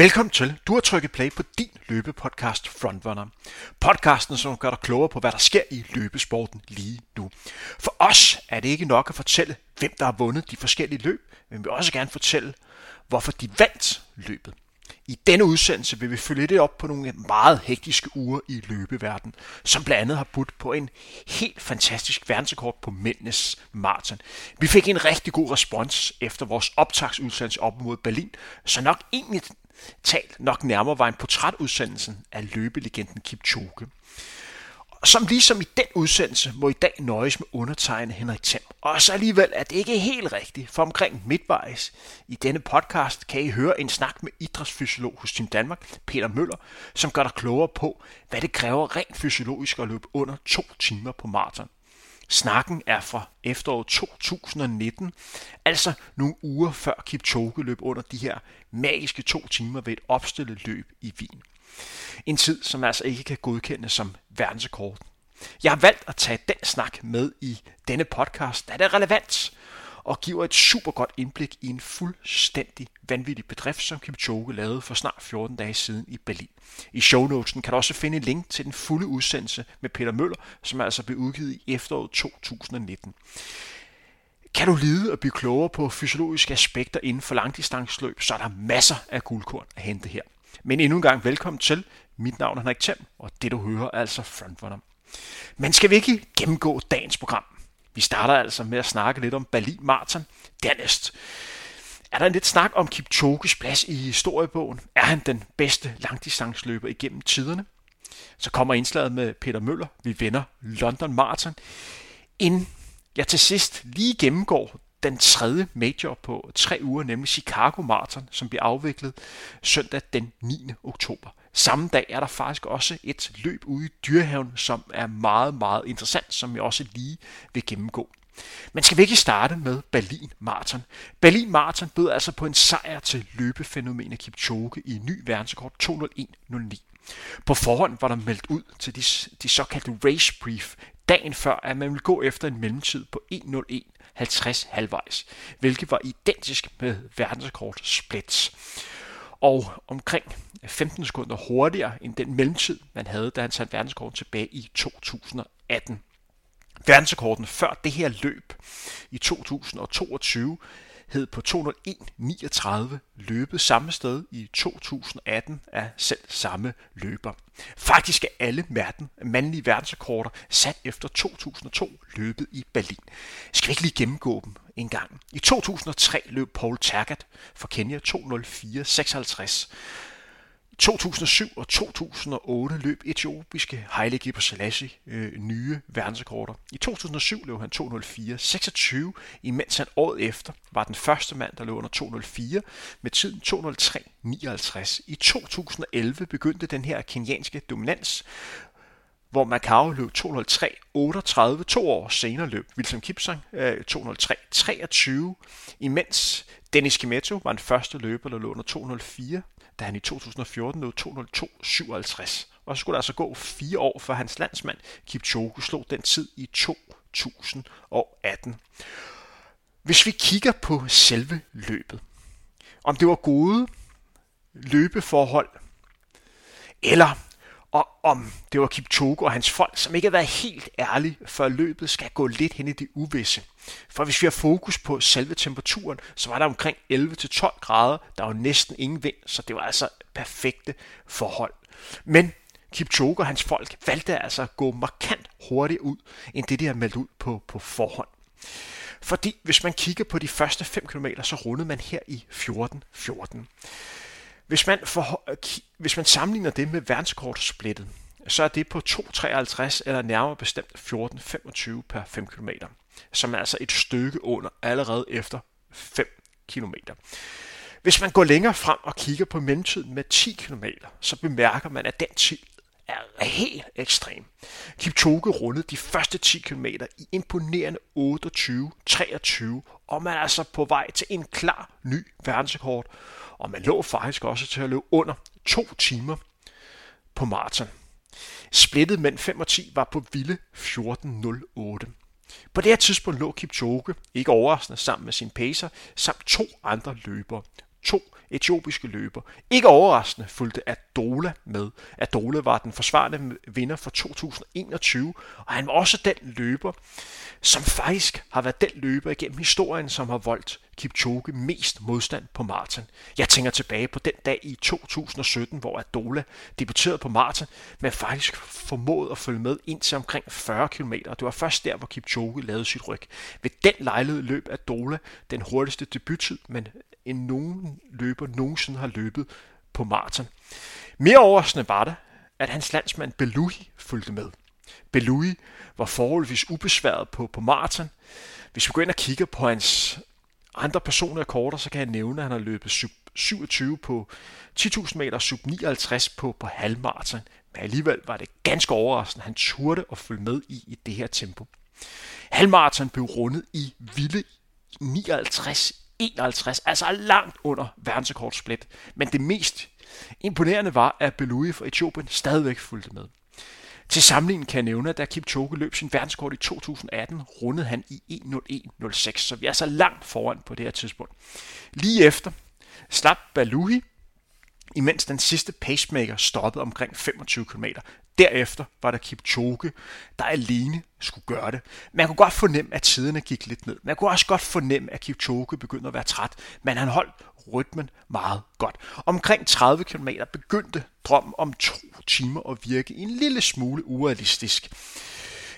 Velkommen til. Du har trykket play på din løbepodcast Frontrunner. Podcasten, som gør dig klogere på, hvad der sker i løbesporten lige nu. For os er det ikke nok at fortælle, hvem der har vundet de forskellige løb, men vi vil også gerne fortælle, hvorfor de vandt løbet. I denne udsendelse vil vi følge lidt op på nogle meget hektiske uger i løbeverdenen, som blandt andet har budt på en helt fantastisk verdensrekord på mændenes maraton. Vi fik en rigtig god respons efter vores optagsudsendelse op mod Berlin, så nok egentlig talt nok nærmere var en portrætudsendelsen af løbelegenden Kipchoge. Som ligesom i den udsendelse må i dag nøjes med undertegnet Henrik Thiem. Og så alligevel er det ikke helt rigtigt, for omkring midtvejs i denne podcast kan I høre en snak med idrætsfysiolog hos Team Danmark, Peter Møller, som gør dig klogere på, hvad det kræver rent fysiologisk at løbe under to timer på maraton. Snakken er fra efteråret 2019, altså nogle uger før Kipchoge løb under de her magiske to timer ved et opstillet løb i Wien. En tid, som altså ikke kan godkendes som verdensrekord. Jeg har valgt at tage den snak med i denne podcast, da det er relevant og giver et super godt indblik i en fuldstændig vanvittig bedrift, som Kipchoge lavede for snart 14 dage siden i Berlin. I shownotesen kan du også finde en link til den fulde udsendelse med Peter Møller, som altså blev udgivet i efteråret 2019. Kan du lide at blive klogere på fysiologiske aspekter inden for langdistanceløb, så er der masser af guldkorn at hente her. Men endnu en gang velkommen til. Mit navn er Henrik Thiem, og det du hører er altså Frontrunner. Men skal vi ikke gennemgå dagens program? Vi starter altså med at snakke lidt om Berlin Marathon. Dernæst er der en lidt snak om Kipchoges plads i historiebogen. Er han den bedste langdistansløber igennem tiderne? Så kommer indslaget med Peter Møller. Vi vender London Marathon. Inden jeg til sidst lige gennemgår den tredje major på tre uger, nemlig Chicago Marathon, som bliver afviklet søndag den 9. oktober. Samme dag er der faktisk også et løb ude i Dyrehaven, som er meget, meget interessant, som jeg også lige vil gennemgå. Men skal vi ikke starte med Berlin Marathon? Berlin Marathon bød altså på en sejr til løbefænomenet Kipchoge i ny verdensrekord 201.09. På forhånd var der meldt ud til de, de såkaldte race brief dagen før, at man ville gå efter en mellemtid på 1.01.50 halvvejs, hvilket var identisk med verdensrekord splits og omkring 15 sekunder hurtigere end den mellemtid, man havde, da han satte verdensrekorden tilbage i 2018. Verdensrekorden før det her løb i 2022 hed på 201.39 løbet samme sted i 2018 af selv samme løber. Faktisk er alle verden, mandlige verdensrekorder sat efter 2002 løbet i Berlin. Skal vi ikke lige gennemgå dem en gang? I 2003 løb Paul Tergat for Kenya 204.56. 2007 og 2008 løb etiopiske Haile Gebrselassie øh, nye verdensrekorder. I 2007 løb han 204.26, imens han året efter var den første mand, der løb under 204 med tiden 203.59. I 2011 begyndte den her kenyanske dominans, hvor Macau løb 203.38. To år senere løb Wilson Kipsang øh, 203.23, imens Dennis Kimetto var den første løber, der lå under 204 da han i 2014 nåede 202.57. Og så skulle der altså gå fire år, før hans landsmand Kipchoge slog den tid i 2018. Hvis vi kigger på selve løbet, om det var gode løbeforhold, eller og om det var Kipchoge og hans folk, som ikke har været helt ærlige, før løbet skal gå lidt hen i det uvisse. For hvis vi har fokus på selve temperaturen, så var der omkring 11-12 grader. Der var næsten ingen vind, så det var altså perfekte forhold. Men Kipchoge og hans folk valgte altså at gå markant hurtigere ud, end det de har meldt ud på, på forhånd. Fordi hvis man kigger på de første 5 km, så rundede man her i 14-14. Hvis man, for, hvis man sammenligner det med verdenskortsplittet, så er det på 2,53 eller nærmere bestemt 14,25 per 5 km, som er altså et stykke under allerede efter 5 km. Hvis man går længere frem og kigger på mellemtiden med 10 km, så bemærker man, at den tid er helt ekstrem. Kipchoge rundede de første 10 km i imponerende 28-23, og man er altså på vej til en klar ny verdensrekord, og man lå faktisk også til at løbe under to timer på maraton. Splittet mellem 5 og 10 var på vilde 14.08. På det her tidspunkt lå Kipchoge, ikke overraskende, sammen med sin pacer, samt to andre løbere to etiopiske løber. Ikke overraskende fulgte Adola med. Adola var den forsvarende vinder for 2021, og han var også den løber, som faktisk har været den løber igennem historien, som har voldt Kipchoge mest modstand på maraton. Jeg tænker tilbage på den dag i 2017, hvor Adola debuterede på maraton, men faktisk formåede at følge med ind til omkring 40 km. Det var først der, hvor Kipchoge lavede sit ryg. Ved den lejlighed løb Adola den hurtigste debuttid, men end nogen løber nogensinde har løbet på maraton. Mere overraskende var det, at hans landsmand Beluhi fulgte med. Beluhi var forholdsvis ubesværet på, på maraton. Hvis vi går ind og kigger på hans andre personlige rekorder, så kan jeg nævne, at han har løbet sub 27 på 10.000 meter, sub 59 på, på halvmaraton. Men alligevel var det ganske overraskende, at han turde at følge med i, i det her tempo. Halvmaraton blev rundet i vilde 59 51, altså langt under verdensrekordsplit. Men det mest imponerende var, at Belouye fra Etiopien stadigvæk fulgte med. Til sammenligning kan jeg nævne, at da Kipchoge løb sin verdenskort i 2018, rundede han i 1.01.06, så vi er så langt foran på det her tidspunkt. Lige efter slap Baluhi, imens den sidste pacemaker stoppede omkring 25 km. Derefter var der Kipchoge, der alene skulle gøre det. Man kunne godt fornemme, at tiderne gik lidt ned. Man kunne også godt fornemme, at Kipchoge begyndte at være træt, men han holdt rytmen meget godt. Omkring 30 km begyndte drømmen om to timer at virke en lille smule urealistisk.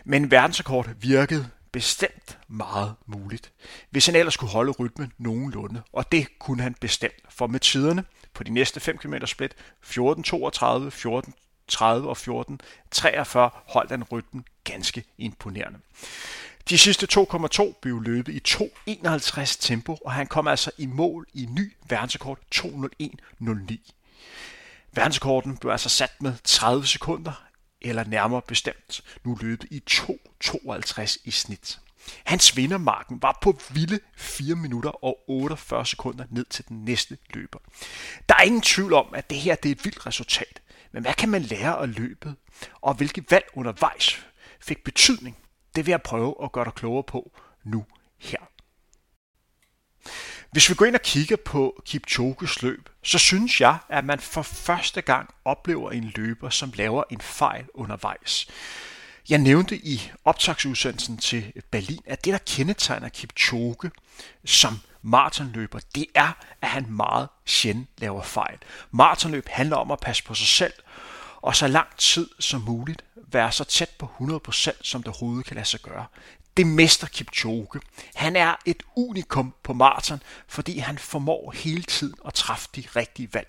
Men verdensrekord virkede bestemt meget muligt, hvis han ellers kunne holde rytmen nogenlunde, og det kunne han bestemt, for med tiderne på de næste 5 km split 14.32, 14 30 og 14, 43 holdt han rytmen ganske imponerende. De sidste 2,2 blev løbet i 2.51 tempo, og han kom altså i mål i ny verdensrekord 2.01.09. Verdensrekorden blev altså sat med 30 sekunder, eller nærmere bestemt nu løbet i 2.52 i snit. Hans vindermarken var på vilde 4 minutter og 48 sekunder ned til den næste løber. Der er ingen tvivl om, at det her det er et vildt resultat. Men hvad kan man lære af løbet, og hvilke valg undervejs fik betydning? Det vil jeg prøve at gøre dig klogere på nu her. Hvis vi går ind og kigger på Kipchoges løb, så synes jeg, at man for første gang oplever en løber, som laver en fejl undervejs. Jeg nævnte i optagsudsendelsen til Berlin, at det, der kendetegner Kipchoge som maratonløber, det er, at han meget sjældent laver fejl. Maratonløb handler om at passe på sig selv, og så lang tid som muligt være så tæt på 100% som det overhovedet kan lade sig gøre. Det mester Kipchoge. Han er et unikum på maraton, fordi han formår hele tiden at træffe de rigtige valg.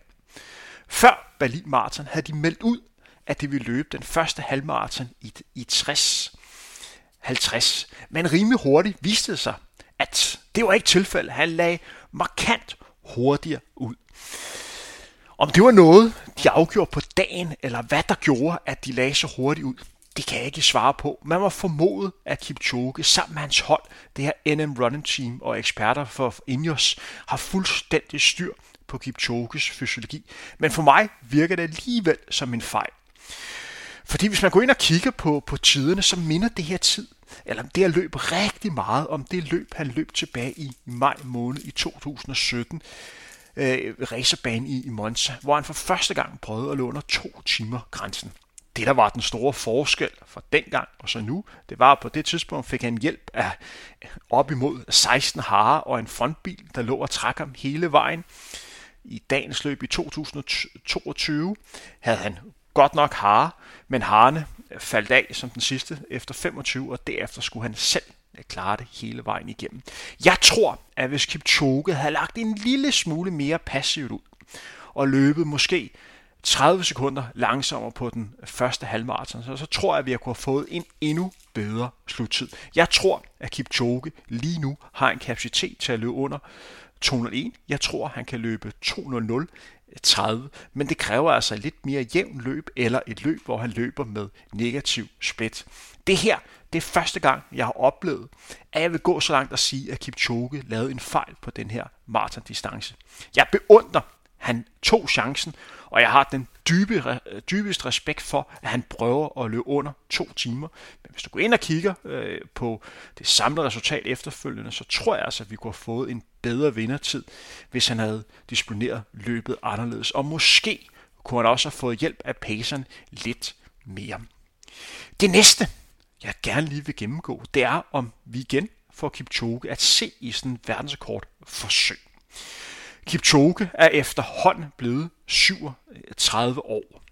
Før Berlin Marathon havde de meldt ud, at de ville løbe den første halvmarathon i, i 60 50. Men rimelig hurtigt viste det sig, at det var ikke tilfældet. Han lagde markant hurtigere ud. Om det var noget, de afgjorde på dagen, eller hvad der gjorde, at de lagde så hurtigt ud, det kan jeg ikke svare på. Man var formodet, at Kipchoge sammen med hans hold, det her NM Running Team og eksperter for Ineos, har fuldstændig styr på Kipchoges fysiologi. Men for mig virker det alligevel som en fejl. Fordi hvis man går ind og kigger på, på tiderne, så minder det her tid, eller det her løb rigtig meget om det løb, han løb tilbage i maj måned i 2017, øh, racerbanen i, i Monza, hvor han for første gang prøvede at løbe under to timer grænsen. Det, der var den store forskel fra dengang og så nu, det var, at på det tidspunkt fik han hjælp af op imod 16 harer og en frontbil, der lå og trak ham hele vejen. I dagens løb i 2022 havde han godt nok hare, men harene faldt af som den sidste efter 25, og derefter skulle han selv klare det hele vejen igennem. Jeg tror, at hvis Kipchoge havde lagt en lille smule mere passivt ud, og løbet måske 30 sekunder langsommere på den første halvmarathon, så, så tror jeg, at vi har kunne have fået en endnu bedre sluttid. Jeg tror, at Kipchoge lige nu har en kapacitet til at løbe under 201. Jeg tror, han kan løbe 200 30, men det kræver altså lidt mere jævn løb, eller et løb, hvor han løber med negativ split. Det her, det er første gang, jeg har oplevet, at jeg vil gå så langt at sige, at Kipchoge lavede en fejl på den her maratondistance. Jeg beundrer, han tog chancen, og jeg har den dybe, dybeste respekt for, at han prøver at løbe under to timer. Men hvis du går ind og kigger øh, på det samlede resultat efterfølgende, så tror jeg altså, at vi kunne have fået en bedre vindertid, hvis han havde disponeret løbet anderledes. Og måske kunne han også have fået hjælp af paceren lidt mere. Det næste, jeg gerne lige vil gennemgå, det er, om vi igen får Kipchoge at se i sådan en verdensrekord forsøg. Kipchoge er efterhånden blevet 37 år.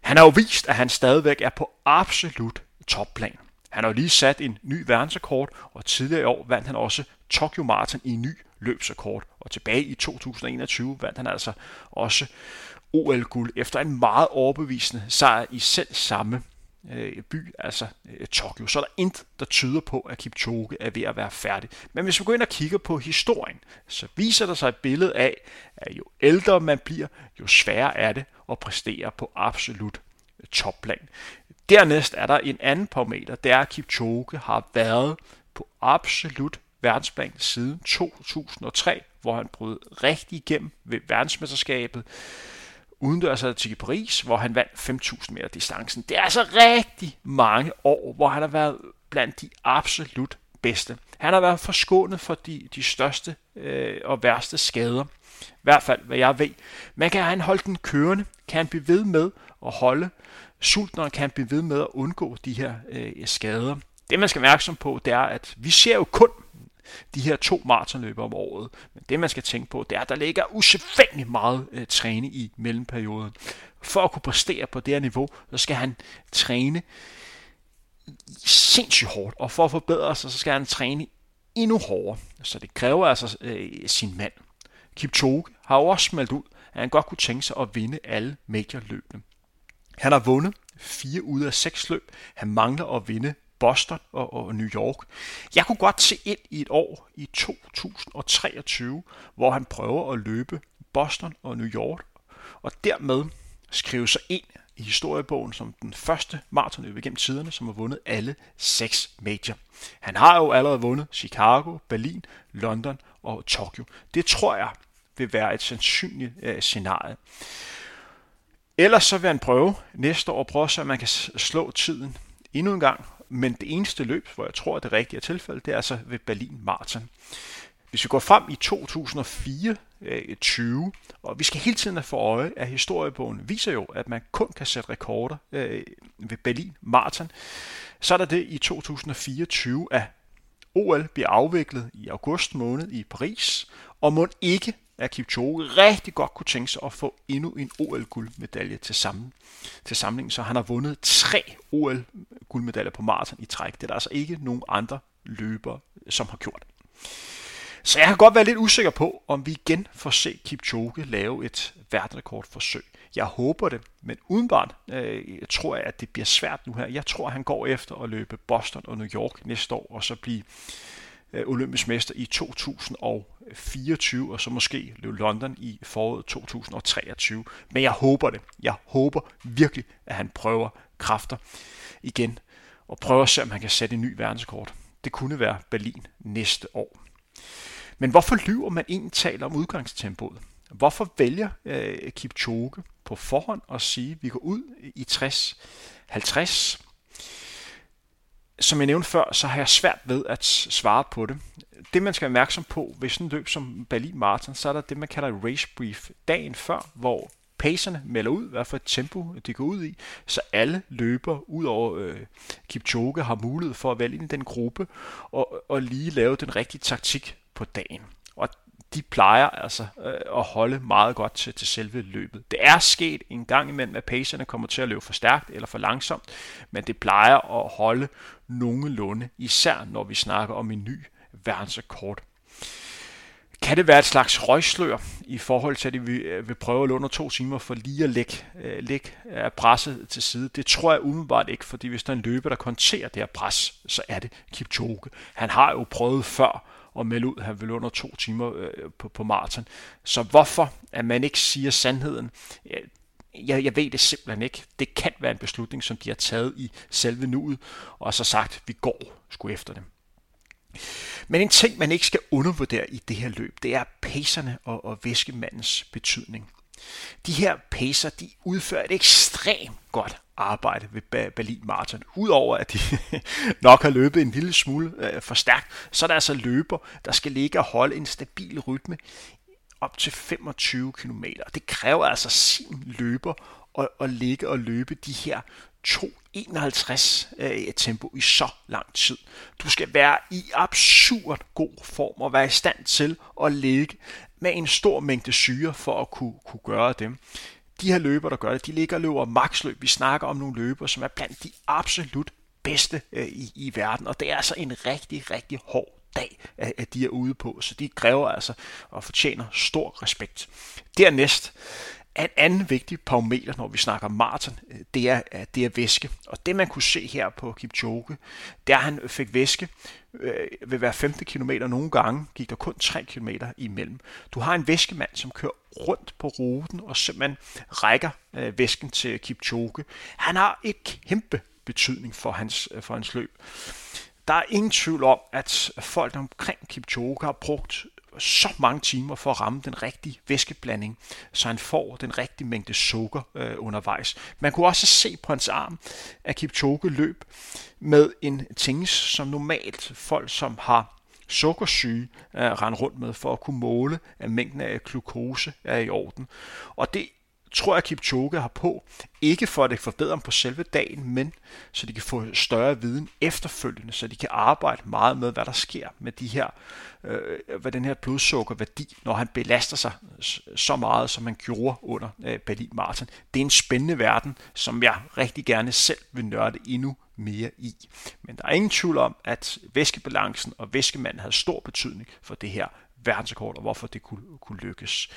Han har jo vist, at han stadigvæk er på absolut topplan. Han har jo lige sat en ny verdensrekord, og tidligere i år vandt han også Tokyo Marathon i en ny løbsrekord. Og tilbage i 2021 vandt han altså også OL-guld efter en meget overbevisende sejr i selv samme øh, by, altså øh, Tokyo. Så er der intet, der tyder på, at Kipchoge er ved at være færdig. Men hvis vi går ind og kigger på historien, så viser der sig et billede af, at jo ældre man bliver, jo sværere er det at præstere på absolut øh, topplan. Dernæst er der en anden parameter, det er, at Kipchoge har været på absolut verdensplan siden 2003, hvor han brød rigtig igennem ved verdensmesterskabet udendørs til i Paris, hvor han vandt 5.000 meter distancen. Det er altså rigtig mange år, hvor han har været blandt de absolut bedste. Han har været forskånet for de, de største øh, og værste skader. I hvert fald, hvad jeg ved. Men kan han holde den kørende? Kan han blive ved med at holde sulten, og kan han blive ved med at undgå de her øh, skader? Det man skal være opmærksom på, det er, at vi ser jo kun de her to maratonløb om året. Men det man skal tænke på, det er, at der ligger usædvanligt meget øh, træning i mellemperioden. For at kunne præstere på det her niveau, så skal han træne sindssygt hårdt, og for at forbedre sig, så skal han træne endnu hårdere. Så det kræver altså øh, sin mand. Kipchoge har jo også meldt ud, at han godt kunne tænke sig at vinde alle majorløbene. Han har vundet fire ud af seks løb. Han mangler at vinde Boston og, og New York. Jeg kunne godt se ind i et år i 2023, hvor han prøver at løbe Boston og New York, og dermed skrive sig ind i historiebogen som den første maratonløber gennem tiderne, som har vundet alle seks major. Han har jo allerede vundet Chicago, Berlin, London og Tokyo. Det tror jeg vil være et sandsynligt øh, scenarie. Ellers så vil han prøve næste år at prøve, så man kan slå tiden endnu en gang men det eneste løb, hvor jeg tror, at det rigtige er tilfældet, det er altså ved Berlin Marathon. Hvis vi går frem i 2004, 20, øh, og vi skal hele tiden have for øje, at historiebogen viser jo, at man kun kan sætte rekorder øh, ved Berlin Marathon. Så er der det i 2024, at OL bliver afviklet i august måned i Paris, og må ikke at Kipchoge rigtig godt kunne tænke sig at få endnu en OL-guldmedalje til, sammen, til samlingen. Så han har vundet tre OL-guldmedaljer på maraton i træk. Det er der altså ikke nogen andre løbere, som har gjort. Så jeg kan godt være lidt usikker på, om vi igen får se Kipchoge lave et verdensrekordforsøg. Jeg håber det, men udenbart øh, tror jeg, at det bliver svært nu her. Jeg tror, han går efter at løbe Boston og New York næste år, og så blive Øh, olympisk mester i 2024, og så måske løbe London i foråret 2023. Men jeg håber det. Jeg håber virkelig, at han prøver kræfter igen, og prøver at se, om han kan sætte en ny verdenskort. Det kunne være Berlin næste år. Men hvorfor lyver man egentlig taler om udgangstempoet? Hvorfor vælger øh, Kipchoge på forhånd at sige, at vi går ud i 60-50? Som jeg nævnte før, så har jeg svært ved at svare på det. Det man skal være opmærksom på ved sådan en løb som Berlin Marathon, så er der det, man kalder race brief dagen før, hvor pacerne melder ud, hvad for et tempo de går ud i, så alle løber ud over øh, Kipchoge har mulighed for at vælge ind i den gruppe og, og lige lave den rigtige taktik på dagen. Og de plejer altså øh, at holde meget godt til, til selve løbet. Det er sket en gang imellem, at pacerne kommer til at løbe for stærkt eller for langsomt, men det plejer at holde nogenlunde, især når vi snakker om en ny verdensrekord. Kan det være et slags røgslør i forhold til, at vi øh, vil prøve at under to timer for lige at lægge, øh, lægge øh, presset til side? Det tror jeg umiddelbart ikke, fordi hvis der er en løber, der konterer det her pres, så er det Kipchoge. Han har jo prøvet før at melde ud, at han vil under to timer på, på maraton. Så hvorfor at man ikke siger sandheden? Jeg, jeg ved det simpelthen ikke. Det kan være en beslutning, som de har taget i selve nuet, og så sagt, vi går sgu efter dem. Men en ting, man ikke skal undervurdere i det her løb, det er pacerne og, og væskemandens betydning. De her pacer, de udfører et ekstremt godt arbejde ved Berlin Marathon. Udover at de nok har løbet en lille smule øh, for stærkt, så er der altså løber, der skal ligge og holde en stabil rytme op til 25 km. Det kræver altså sin løber at, at ligge og løbe de her 2.51 øh, tempo i så lang tid. Du skal være i absurd god form og være i stand til at ligge med en stor mængde syre for at kunne, kunne gøre det. De her løber, der gør det, de ligger og løber maksløb. Vi snakker om nogle løber, som er blandt de absolut bedste øh, i, i verden, og det er altså en rigtig, rigtig hård at, at de er ude på, så de kræver altså og fortjener stor respekt. Dernæst en anden vigtig parameter, når vi snakker maraton, øh, det er, det er væske. Og det man kunne se her på Kipchoge, der han fik væske øh, ved hver 15 km. Nogle gange gik der kun 3 km imellem. Du har en væskemand, som kører rundt på ruten og simpelthen rækker øh, væsken til Kipchoge. Han har et kæmpe betydning for hans, øh, for hans løb. Der er ingen tvivl om, at folk omkring Kipchoge har brugt så mange timer for at ramme den rigtige væskeblanding, så han får den rigtige mængde sukker øh, undervejs. Man kunne også se på hans arm, at Kipchoge løb med en ting, som normalt folk, som har sukkersyge, øh, rende rundt med for at kunne måle, at mængden af glukose er i orden. Og det tror jeg, Kipchoge har på, ikke for at det forbedrer dem på selve dagen, men så de kan få større viden efterfølgende, så de kan arbejde meget med, hvad der sker med de her, øh, hvad den her blodsukkerværdi, når han belaster sig så meget, som han gjorde under øh, Berlin Marathon. Det er en spændende verden, som jeg rigtig gerne selv vil nørde endnu mere i. Men der er ingen tvivl om, at væskebalancen og væskemanden havde stor betydning for det her verdensrekord, og hvorfor det kunne, kunne lykkes.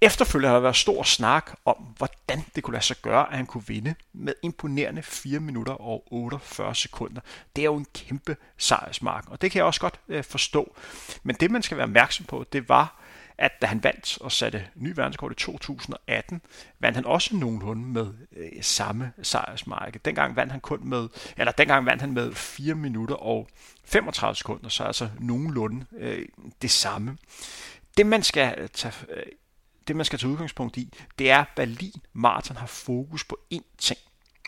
Efterfølgende har der været stor snak om, hvordan det kunne lade sig gøre, at han kunne vinde med imponerende 4 minutter og 48 sekunder. Det er jo en kæmpe sejrsmark, og det kan jeg også godt øh, forstå. Men det, man skal være opmærksom på, det var, at da han vandt og satte ny verdenskort i 2018, vandt han også nogenlunde med øh, samme sejrsmarked. Dengang vandt han kun med, eller dengang vandt han med 4 minutter og 35 sekunder, så altså nogenlunde øh, det samme. Det man skal tage øh, det man skal tage udgangspunkt i, det er, at Berlin Marathon har fokus på én ting,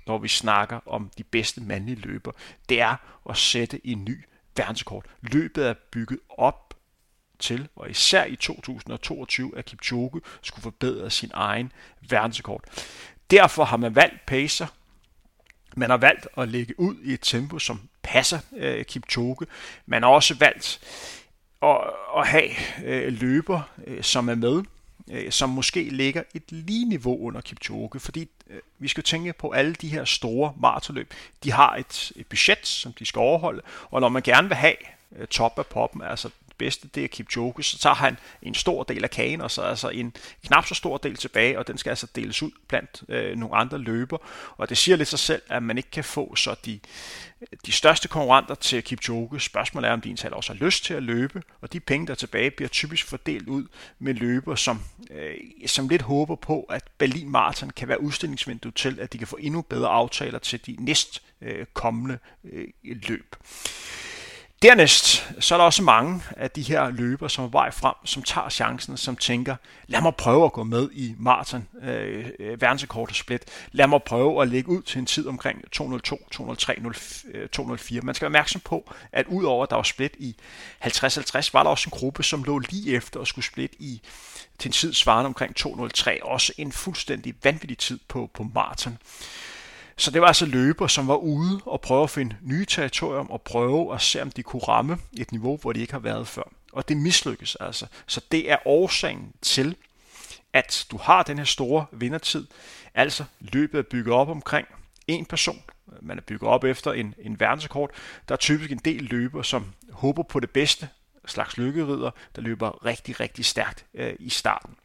når vi snakker om de bedste mandlige løber. Det er at sætte en ny verdensrekord. Løbet er bygget op til, og især i 2022, at Kipchoge skulle forbedre sin egen verdensrekord. Derfor har man valgt pacer. Man har valgt at lægge ud i et tempo, som passer øh, Kipchoge. Man har også valgt at, at have øh, løber, øh, som er med øh, som måske ligger et lige niveau under Kipchoge, fordi øh, vi skal tænke på alle de her store maratonløb. De har et, et budget, som de skal overholde, og når man gerne vil have øh, top af poppen, altså bedste, det er Kipchoge, så tager han en stor del af kagen, og så altså en knap så stor del tilbage, og den skal altså deles ud blandt øh, nogle andre løber. Og det siger lidt sig selv, at man ikke kan få så de, de største konkurrenter til Kipchoge. Spørgsmålet er, om de egentlig også har lyst til at løbe, og de penge, der er tilbage, bliver typisk fordelt ud med løber, som, øh, som lidt håber på, at Berlin Marathon kan være udstillingsvinduet til, at de kan få endnu bedre aftaler til de næst øh, kommende øh, løb. Dernæst så er der også mange af de her løber, som er vej frem, som tager chancen, som tænker, lad mig prøve at gå med i maraton, øh, øh verdensrekord verdensrekord split. Lad mig prøve at lægge ud til en tid omkring 202, 203, 204. Man skal være opmærksom på, at udover at der var split i 50-50, var der også en gruppe, som lå lige efter og skulle split i til en tid svarende omkring 203. Også en fuldstændig vanvittig tid på, på maraton. Så det var altså løber, som var ude og prøve at finde nye territorium og prøve at se, om de kunne ramme et niveau, hvor de ikke har været før. Og det mislykkes altså. Så det er årsagen til, at du har den her store vindertid. Altså løbet er bygget op omkring en person. Man er bygget op efter en, en verdensrekord. Der er typisk en del løber, som håber på det bedste, slags lykkerider, der løber rigtig, rigtig stærkt øh, i starten.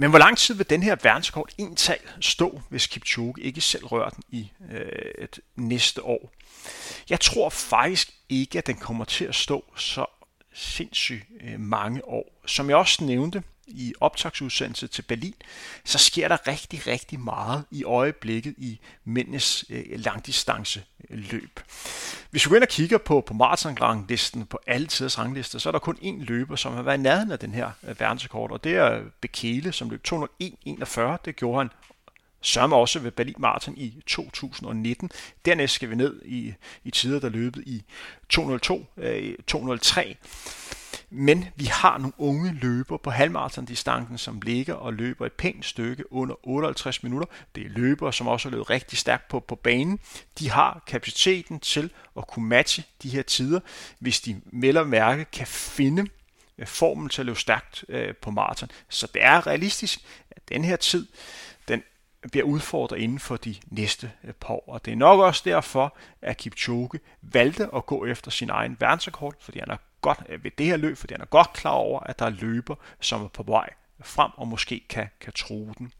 Men hvor lang tid vil den her verdenskort ental stå, hvis Kipchoge ikke selv rører den i øh, et næste år? Jeg tror faktisk ikke, at den kommer til at stå så sindssygt øh, mange år. Som jeg også nævnte i optagsudsendelse til Berlin, så sker der rigtig, rigtig meget i øjeblikket i mændenes øh, langdistance løb. Hvis vi går ind og kigger på, på maratonranglisten, på alle tiders ranglister, så er der kun én løber, som har været i nærheden af den her øh, verdensrekord, og det er øh, Bekele, som løb 201.41. Det gjorde han sørme også ved Berlin Marathon i 2019. Dernæst skal vi ned i, i tider, der løbet i 202, øh, 203. Men vi har nogle unge løber på halvmarathon-distancen, som ligger og løber et pænt stykke under 58 minutter. Det er løbere, som også har løbet rigtig stærkt på, på banen. De har kapaciteten til at kunne matche de her tider, hvis de melder mærke kan finde øh, formen til at løbe stærkt øh, på maraton. Så det er realistisk, at den her tid, den bliver udfordret inden for de næste øh, par år. Og det er nok også derfor, at Kipchoge valgte at gå efter sin egen verdensrekord, fordi han har godt øh, ved det her løb, fordi han er godt klar over, at der er løber, som er på vej frem og måske kan, kan tro den.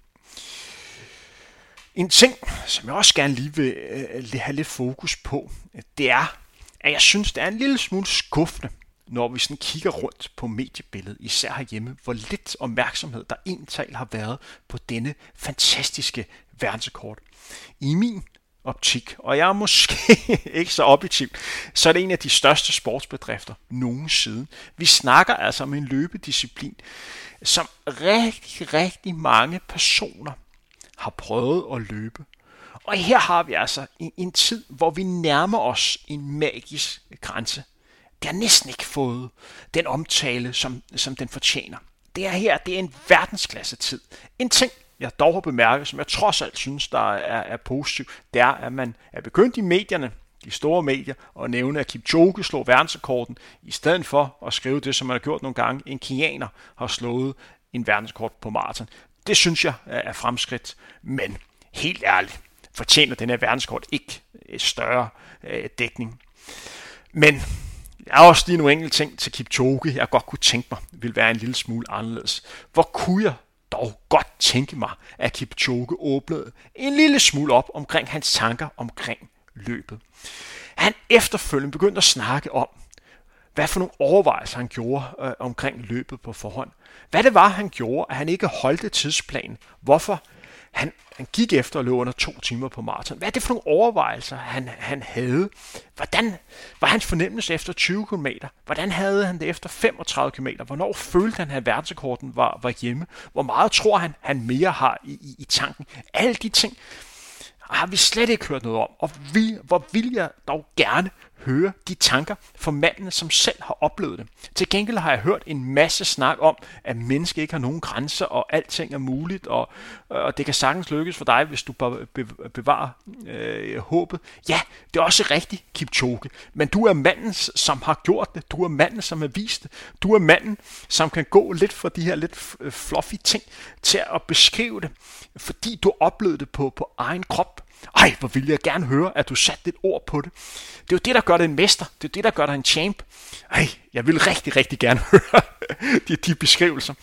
En ting, som jeg også gerne lige vil øh, have lidt fokus på, øh, det er, at jeg synes, det er en lille smule skuffende, når vi sådan kigger rundt på mediebilledet, især herhjemme, hvor lidt opmærksomhed der egentlig har været på denne fantastiske verdensrekord. I min optik, og jeg er måske ikke så objektiv, så er det en af de største sportsbedrifter nogensinde. Vi snakker altså om en løbedisciplin, som rigtig, rigtig mange personer har prøvet at løbe. Og her har vi altså en, en tid, hvor vi nærmer os en magisk grænse. Det har næsten ikke fået den omtale, som, som den fortjener. Det er her, det er en verdensklasse tid. En ting, jeg dog har bemærket, som jeg trods alt synes, der er, er positivt, det er, at man er begyndt i medierne, de store medier, at nævne, at Kipchoge slog verdensrekorden, i stedet for at skrive det, som man har gjort nogle gange, en kenianer har slået en verdensrekord på maraton. Det synes jeg er fremskridt, men helt ærligt, fortjener den her verdenskort ikke et større øh, dækning. Men der er også lige nogle enkelte ting til Kipchoge, jeg godt kunne tænke mig, ville være en lille smule anderledes. Hvor kunne jeg dog godt tænke mig, at Kipchoge åbnede en lille smule op omkring hans tanker omkring løbet. Han efterfølgende begyndte at snakke om, hvad for nogle overvejelser han gjorde øh, omkring løbet på forhånd. Hvad det var, han gjorde, at han ikke holdte tidsplanen. Hvorfor han, han gik efter at løbe under to timer på maraton. Hvad er det for nogle overvejelser, han, han havde? Hvordan var hans fornemmelse efter 20 km? Hvordan havde han det efter 35 km? Hvornår følte han, at verdensrekorden var, var hjemme? Hvor meget tror han, han mere har i, i, i tanken? Alle de ting har vi slet ikke hørt noget om. Og vi, hvor vil jeg dog gerne høre de tanker fra manden, som selv har oplevet det. Til gengæld har jeg hørt en masse snak om, at mennesket ikke har nogen grænser, og alting er muligt, og, og det kan sagtens lykkes for dig, hvis du bevarer øh, håbet. Ja, det er også rigtigt, Kipchoge, men du er manden, som har gjort det. Du er manden, som har vist det. Du er manden, som kan gå lidt fra de her lidt øh, fluffy ting til at beskrive det, fordi du oplevede det på, på egen krop. Ej, hvor ville jeg gerne høre, at du satte et ord på det. Det er jo det, der gør dig en mester. Det er det, der gør dig en champ. Ej, jeg vil rigtig, rigtig gerne høre de, de beskrivelser.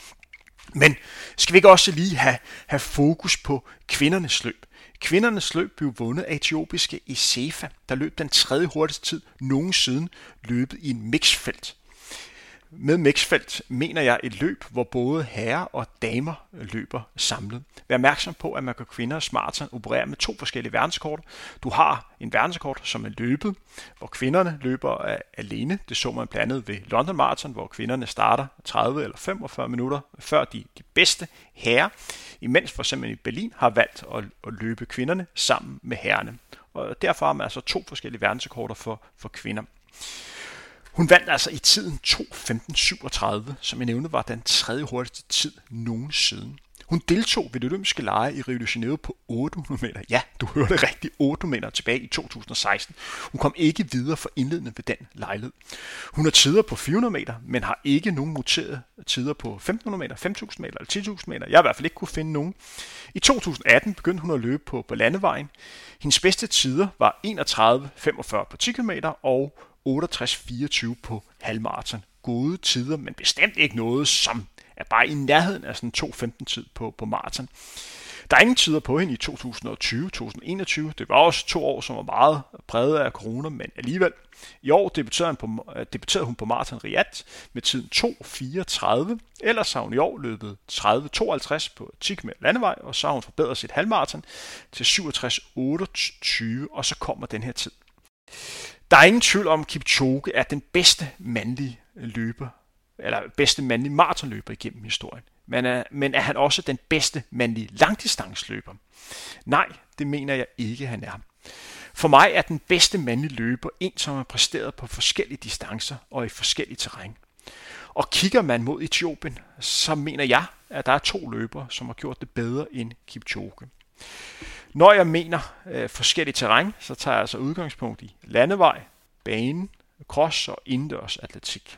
Men skal vi ikke også lige have, have fokus på kvindernes løb? Kvindernes løb blev vundet af etiopiske Isefa, der løb den tredje hurtigste tid nogensinde løbet i en mixfelt. Med mixfelt mener jeg et løb, hvor både herrer og damer løber samlet. Vær opmærksom på, at man kan kvinder og smartere operere med to forskellige verdenskort. Du har en verdenskort, som er løbet, hvor kvinderne løber alene. Det så man blandt andet ved London Marathon, hvor kvinderne starter 30 eller 45 minutter før de, de bedste herrer, imens for eksempel i Berlin har valgt at, at løbe kvinderne sammen med herrerne. Og derfor har man altså to forskellige verdenskorter for, for kvinder. Hun vandt altså i tiden 2.15.37, som jeg nævnte var den tredje hurtigste tid nogensinde. Hun deltog ved det olympiske lege i Rio de Janeiro på 800 meter. Ja, du hørte rigtigt, 800 meter tilbage i 2016. Hun kom ikke videre for indledende ved den lejlighed. Hun har tider på 400 meter, men har ikke nogen noterede tider på 1500 meter, 5000 meter eller 10.000 meter. Jeg har i hvert fald ikke kunne finde nogen. I 2018 begyndte hun at løbe på, på landevejen. Hendes bedste tider var 31.45 på 10 km og 68-24 på halvmarathon. Gode tider, men bestemt ikke noget, som er bare i nærheden af sådan 2.15 tid på, på maraton. Der er ingen tider på hende i 2020-2021. Det var også to år, som var meget præget af corona, men alligevel. I år debuterede hun på, øh, debuterede hun på Marathon Riyadh med tiden 2.34. Ellers har hun i år løbet 30.52 på 10 km landevej, og så har hun forbedret sit halvmarathon til 67.28, og så kommer den her tid. Der er ingen tvivl om, at Kipchoge er den bedste mandlige løber, eller bedste mandlige maratonløber igennem historien. Men er, men er han også den bedste mandlige langdistansløber? Nej, det mener jeg ikke, han er. For mig er den bedste mandlige løber en, som har præsteret på forskellige distancer og i forskellige terræn. Og kigger man mod Etiopien, så mener jeg, at der er to løbere, som har gjort det bedre end Kipchoge. Når jeg mener øh, forskellige terræn, så tager jeg altså udgangspunkt i landevej, bane, cross og indendørs atletik.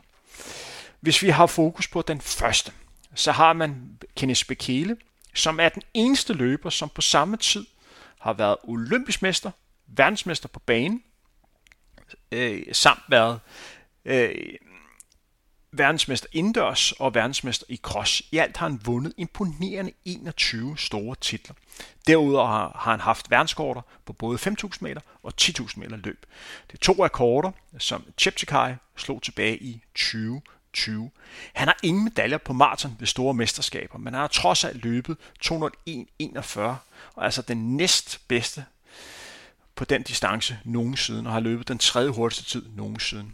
Hvis vi har fokus på den første, så har man Kenneth Bekele, som er den eneste løber, som på samme tid har været olympisk mester, verdensmester på banen, øh, samt været øh, verdensmester indendørs og verdensmester i cross. I alt har han vundet imponerende 21 store titler. Derudover har, han haft verdenskorter på både 5.000 meter og 10.000 meter løb. Det er to rekorder, som Cheptegei slog tilbage i 2020. Han har ingen medaljer på maraton ved store mesterskaber, men han har trods alt løbet 201.41, og altså den næstbedste på den distance nogensinde, og har løbet den tredje hurtigste tid nogensinde.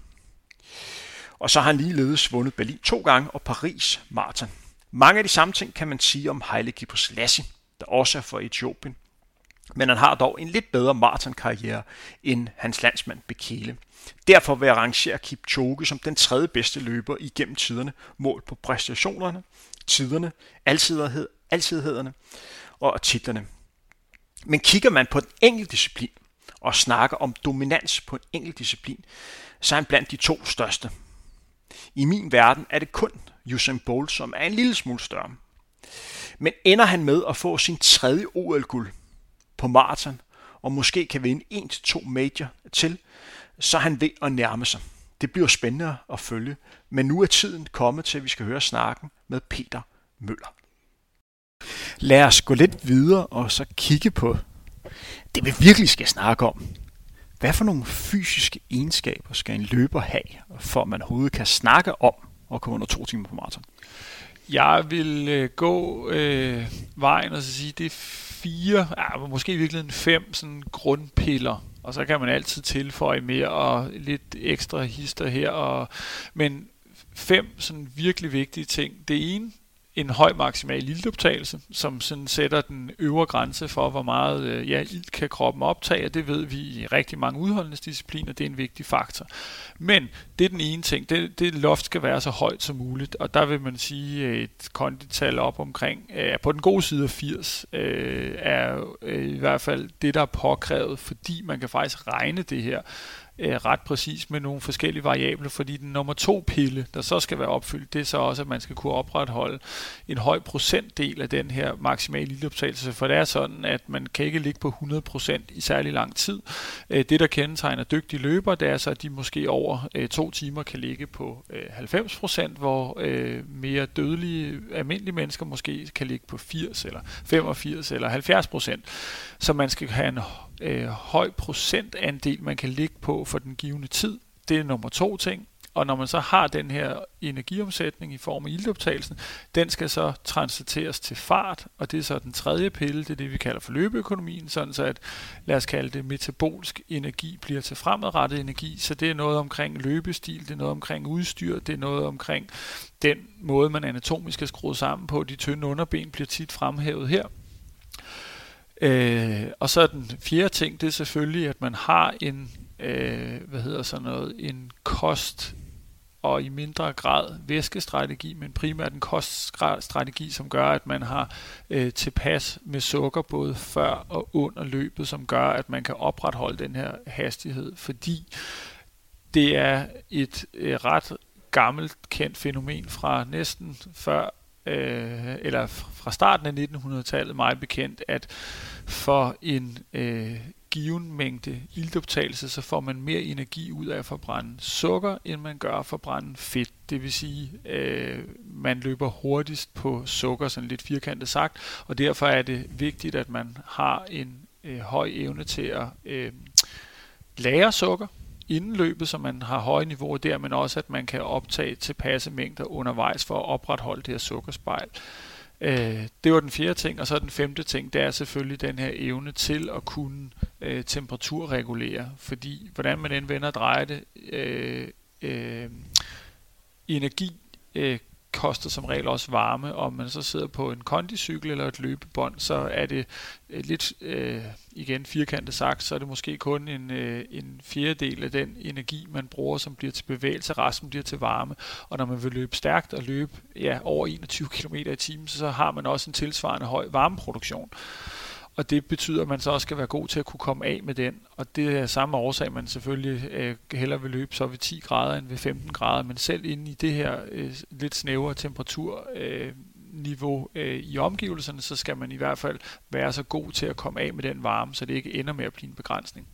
Og så har han ligeledes vundet Berlin to gange og Paris maraton. Mange af de samme ting kan man sige om Haile Gebrselassie, der også er for Etiopien. Men han har dog en lidt bedre maratonkarriere end hans landsmand Bekele. Derfor vil jeg rangere Kipchoge som den tredje bedste løber igennem tiderne, målt på præstationerne, tiderne, alsidighed, altidighederne og titlerne. Men kigger man på den enkelte disciplin og snakker om dominans på en enkelt disciplin, så er han blandt de to største. I min verden er det kun Usain Bolt, som er en lille smule større. Men ender han med at få sin tredje OL-guld på maraton, og måske kan vinde 1-2 major til, så er han ved at nærme sig. Det bliver spændende at følge, men nu er tiden kommet til, at vi skal høre snakken med Peter Møller. Lad os gå lidt videre og så kigge på det, vi virkelig skal snakke om. Hvad for nogle fysiske egenskaber skal en løber have, for at man overhovedet kan snakke om at komme under to timer på maraton? Jeg vil øh, gå øh, vejen og så sige, det er fire, ja, måske i virkeligheden fem sådan grundpiller, og så kan man altid tilføje mere og lidt ekstra hister her, og, men fem sådan virkelig vigtige ting. Det ene, en høj maksimal iltoptagelse, som sådan sætter den øvre grænse for, hvor meget øh, ja, ilt kan kroppen optage, og det ved vi i rigtig mange udholdningsdiscipliner, det er en vigtig faktor. Men det er den ene ting, det, det loft skal være så højt som muligt, og der vil man sige øh, et kondital op omkring, øh, på den gode side af 80, øh, er øh, i hvert fald det, der er påkrævet, fordi man kan faktisk regne det her øh, ret præcis med nogle forskellige variable, fordi den nummer to pille, der så skal være opfyldt, det er så også, at man skal kunne opretholde en høj procentdel af den her maksimale iltoptagelse, for det er sådan, at man kan ikke ligge på 100% i særlig lang tid. Øh, det, der kendetegner dygtige løbere, det er så, at de måske over øh, to timer kan ligge på øh, 90%, hvor øh, mere dødelige, almindelige mennesker måske kan ligge på 80 eller 85 eller 70%. Så man skal have en øh, høj procentandel, man kan ligge på for den givende tid. Det er nummer to ting. Og når man så har den her energiomsætning i form af iltoptagelsen, den skal så transiteres til fart, og det er så den tredje pille, det er det, vi kalder for løbeøkonomien, sådan så at, lad os kalde det, metabolsk energi bliver til fremadrettet energi, så det er noget omkring løbestil, det er noget omkring udstyr, det er noget omkring den måde, man anatomisk er skruet sammen på, de tynde underben bliver tit fremhævet her, Øh, og så den fjerde ting, det er selvfølgelig, at man har en, øh, hvad hedder sådan noget, en kost og i mindre grad væskestrategi, men primært en koststrategi, som gør, at man har øh, tilpas med sukker både før og under løbet, som gør, at man kan opretholde den her hastighed, fordi det er et øh, ret gammelt kendt fænomen fra næsten før øh, eller fra starten af 1900-tallet meget bekendt, at for en øh, given mængde iltoptagelse, så får man mere energi ud af at forbrænde sukker, end man gør at forbrænde fedt. Det vil sige, øh, man løber hurtigst på sukker, sådan lidt firkantet sagt, og derfor er det vigtigt, at man har en øh, høj evne til at øh, lære sukker inden løbet, så man har høje niveauer der, men også at man kan optage tilpasse mængder undervejs for at opretholde det her sukkerspejl. Øh, det var den fjerde ting, og så den femte ting, det er selvfølgelig den her evne til at kunne øh, temperaturregulere, fordi hvordan man end vender og drejer det, øh, øh, energi øh, koster som regel også varme, om man så sidder på en kondicykel eller et løbebånd, så er det øh, lidt, øh, igen firkantet sagt, så er det måske kun en, øh, en fjerdedel af den energi, man bruger, som bliver til bevægelse, resten bliver til varme. Og når man vil løbe stærkt og løbe ja, over 21 km i timen, så har man også en tilsvarende høj varmeproduktion. Og det betyder, at man så også skal være god til at kunne komme af med den. Og det er samme årsag, man selvfølgelig øh, hellere vil løbe så ved 10 grader end ved 15 grader. Men selv inde i det her øh, lidt snævre temperatur, øh, niveau øh, i omgivelserne, så skal man i hvert fald være så god til at komme af med den varme, så det ikke ender med at blive en begrænsning.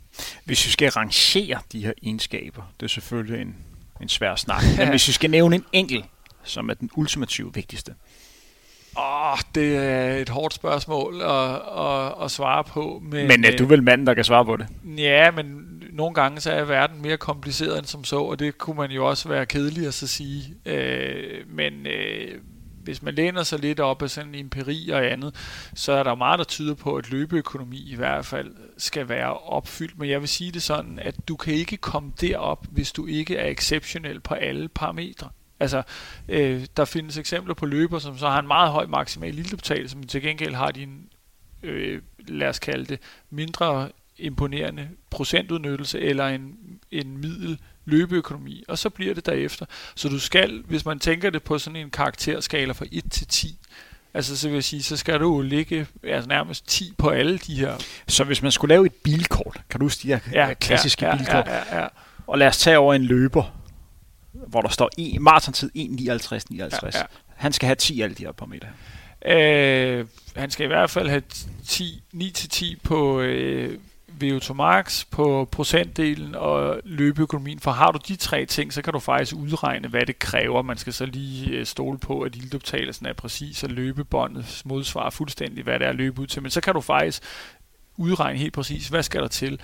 Hvis vi skal rangere de her egenskaber, det er selvfølgelig en, en svær snak, men hvis vi skal nævne en enkelt, som er den ultimative vigtigste, Åh, oh, det er et hårdt spørgsmål at, at, at svare på. Men, men er du vel manden, der kan svare på det? Ja, men nogle gange så er verden mere kompliceret end som så, og det kunne man jo også være kedelig at så sige. Øh, men øh, hvis man læner sig lidt op af sådan empiri og andet, så er der meget, der tyder på, at løbeøkonomi i hvert fald skal være opfyldt. Men jeg vil sige det sådan, at du kan ikke komme derop, hvis du ikke er exceptionel på alle parametre. Altså, øh, der findes eksempler på løber, som så har en meget høj maksimal iltoptagelse, som til gengæld har de en, øh, lad os kalde det, mindre imponerende procentudnyttelse eller en, en middel løbeøkonomi, og så bliver det derefter. Så du skal, hvis man tænker det på sådan en karakterskala fra 1 til 10, altså så vil jeg sige, så skal du ligge altså nærmest 10 på alle de her. Så hvis man skulle lave et bilkort, kan du huske de her ja, klassiske ja, ja, bilkort, ja, ja, ja. og lad os tage over en løber, hvor der står en, maraton-tid 1.59, 59. Ja, ja. Han skal have 10 alle de her parametre. Øh, han skal i hvert fald have 10, 9-10 på øh, VO2 max, på procentdelen og løbeøkonomien. For har du de tre ting, så kan du faktisk udregne, hvad det kræver. Man skal så lige øh, stole på, at ildoptagelsen er præcis, og løbebåndet modsvarer fuldstændig, hvad det er at løbe ud til. Men så kan du faktisk udregne helt præcis, hvad skal der til.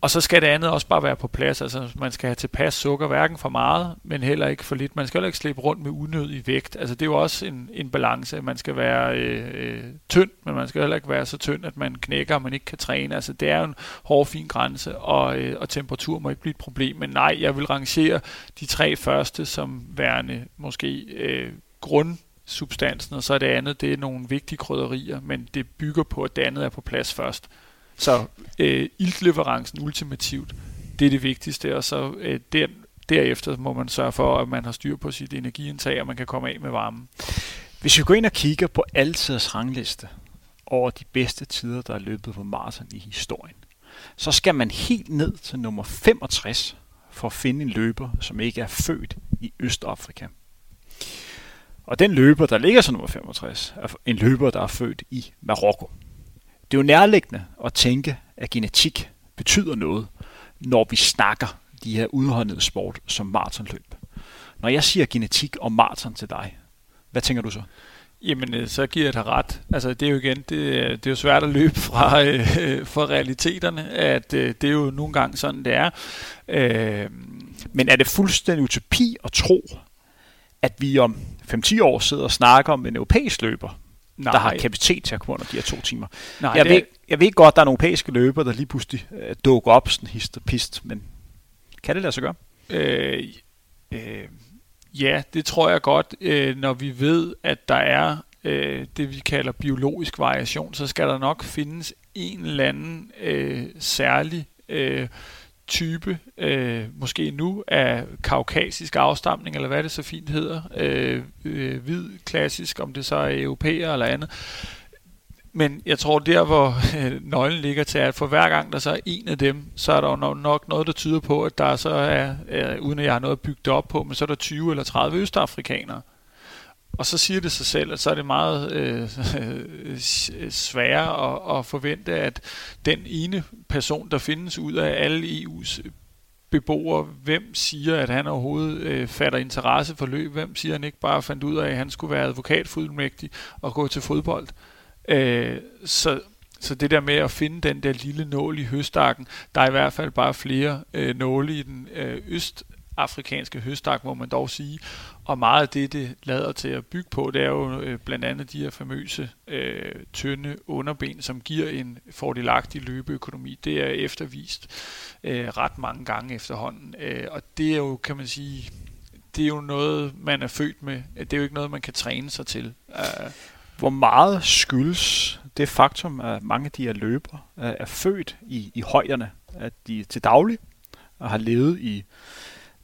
Og så skal det andet også bare være på plads. Altså, man skal have tilpas sukker, hverken for meget, men heller ikke for lidt. Man skal heller ikke slippe rundt med unødig vægt. Altså, det er jo også en, en balance. Man skal være øh, øh, tynd, men man skal heller ikke være så tynd, at man knækker, og man ikke kan træne. Altså, det er jo en hård, fin grænse, og, øh, og temperatur må ikke blive et problem. Men nej, jeg vil rangere de tre første som værende måske øh, grundsubstansen, og så er det andet, det er nogle vigtige krydderier, men det bygger på, at det andet er på plads først. Så øh, iltleverancen ultimativt, det er det vigtigste, og så øh, der, derefter må man sørge for, at man har styr på sit energiindtag, og man kan komme af med varmen. Hvis vi går ind og kigger på altiders rangliste over de bedste tider, der er løbet på maraton i historien, så skal man helt ned til nummer 65 for at finde en løber, som ikke er født i Østafrika. Og den løber, der ligger som nummer 65, er en løber, der er født i Marokko. Det er jo nærliggende at tænke, at genetik betyder noget, når vi snakker de her udholdede sport som maratonløb. Når jeg siger genetik og maraton til dig, hvad tænker du så? Jamen, øh, så giver jeg dig ret. Altså, det er jo igen, det, det er jo svært at løbe fra, øh, fra realiteterne, at øh, det er jo nogle gange sådan, det er. Øh, men er det fuldstændig utopi at tro, at vi om 5-10 år sidder og snakker om en europæisk løber, Nej. der har kapacitet til at komme under de her to timer. Nej, jeg, det... ved, jeg ved godt, at der er nogle europæiske løbere, der lige pludselig øh, dukker op sådan hist og pist, men kan det lade sig gøre? Øh, øh, ja, det tror jeg godt. Øh, når vi ved, at der er øh, det, vi kalder biologisk variation, så skal der nok findes en eller anden øh, særlig øh, type, øh, måske nu af kaukasisk afstamning, eller hvad det så fint hedder, øh, øh, hvid, klassisk, om det så er europæer eller andet. Men jeg tror, der hvor øh, nøglen ligger til, at for hver gang der så er en af dem, så er der jo nok noget, der tyder på, at der så er, øh, uden at jeg har noget bygget op på, men så er der 20 eller 30 østafrikanere og så siger det sig selv, at så er det meget øh, øh sværere at, at forvente, at den ene person, der findes ud af alle EU's beboere, hvem siger, at han overhovedet øh, fatter interesse for løb? Hvem siger, at han ikke bare fandt ud af, at han skulle være advokatfuldmægtig og gå til fodbold? Øh, så, så det der med at finde den der lille nål i høstakken, der er i hvert fald bare flere øh, nåle i den øh, øst afrikanske høstak, må man dog sige. Og meget af det, det lader til at bygge på, det er jo øh, blandt andet de her famøse øh, tynde underben, som giver en fordelagtig løbeøkonomi. Det er eftervist øh, ret mange gange efterhånden. Øh, og det er jo, kan man sige, det er jo noget, man er født med. Det er jo ikke noget, man kan træne sig til. Øh. Hvor meget skyldes det faktum, at mange af de her løbere øh, er født i, i højderne, at de til daglig og har levet i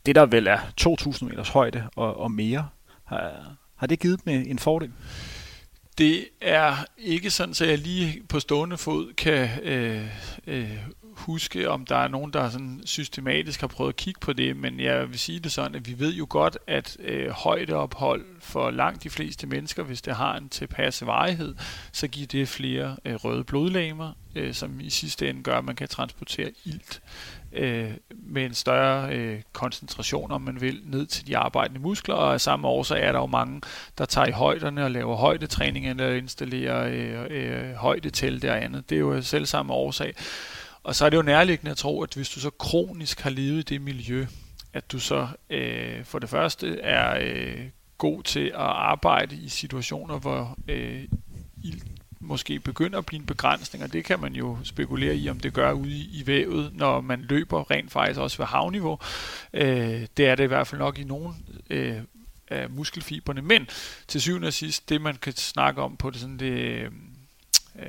det, der vel er 2.000 meters højde og, og mere, har, har det givet dem øh, en fordel? Det er ikke sådan, at jeg lige på stående fod kan øh, øh, huske, om der er nogen, der sådan systematisk har prøvet at kigge på det, men jeg vil sige det sådan, at vi ved jo godt, at øh, højdeophold for langt de fleste mennesker, hvis det har en tilpasse varighed, så giver det flere øh, røde blodlegemer, øh, som i sidste ende gør, at man kan transportere ilt øh, med en større øh, koncentration, om man vil, ned til de arbejdende muskler, og af samme årsag er der jo mange, der tager i højderne og laver højdetræning eller installerer øh, øh, højdetelte og andet. Det er jo selv samme årsag. Og så er det jo nærliggende at tro, at hvis du så kronisk har levet i det miljø, at du så øh, for det første er øh, god til at arbejde i situationer, hvor øh, ild måske begynder at blive en begrænsning, og det kan man jo spekulere i, om det gør ude i, i vævet, når man løber rent faktisk også ved havniveau. Øh, det er det i hvert fald nok i nogle øh, af muskelfiberne. Men til syvende og sidst, det man kan snakke om på det sådan det øh, øh,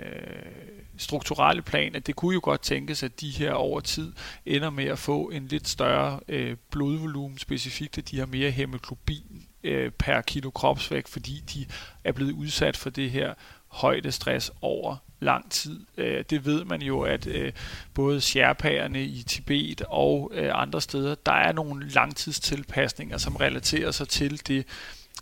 strukturelle plan, at det kunne jo godt tænkes, at de her over tid ender med at få en lidt større øh, blodvolumen, specifikt at de har mere hemoglobin øh, per kilo kropsvægt, fordi de er blevet udsat for det her højdestress over lang tid. Øh, det ved man jo, at øh, både sherpaerne i Tibet og øh, andre steder, der er nogle langtidstilpasninger, som relaterer sig til det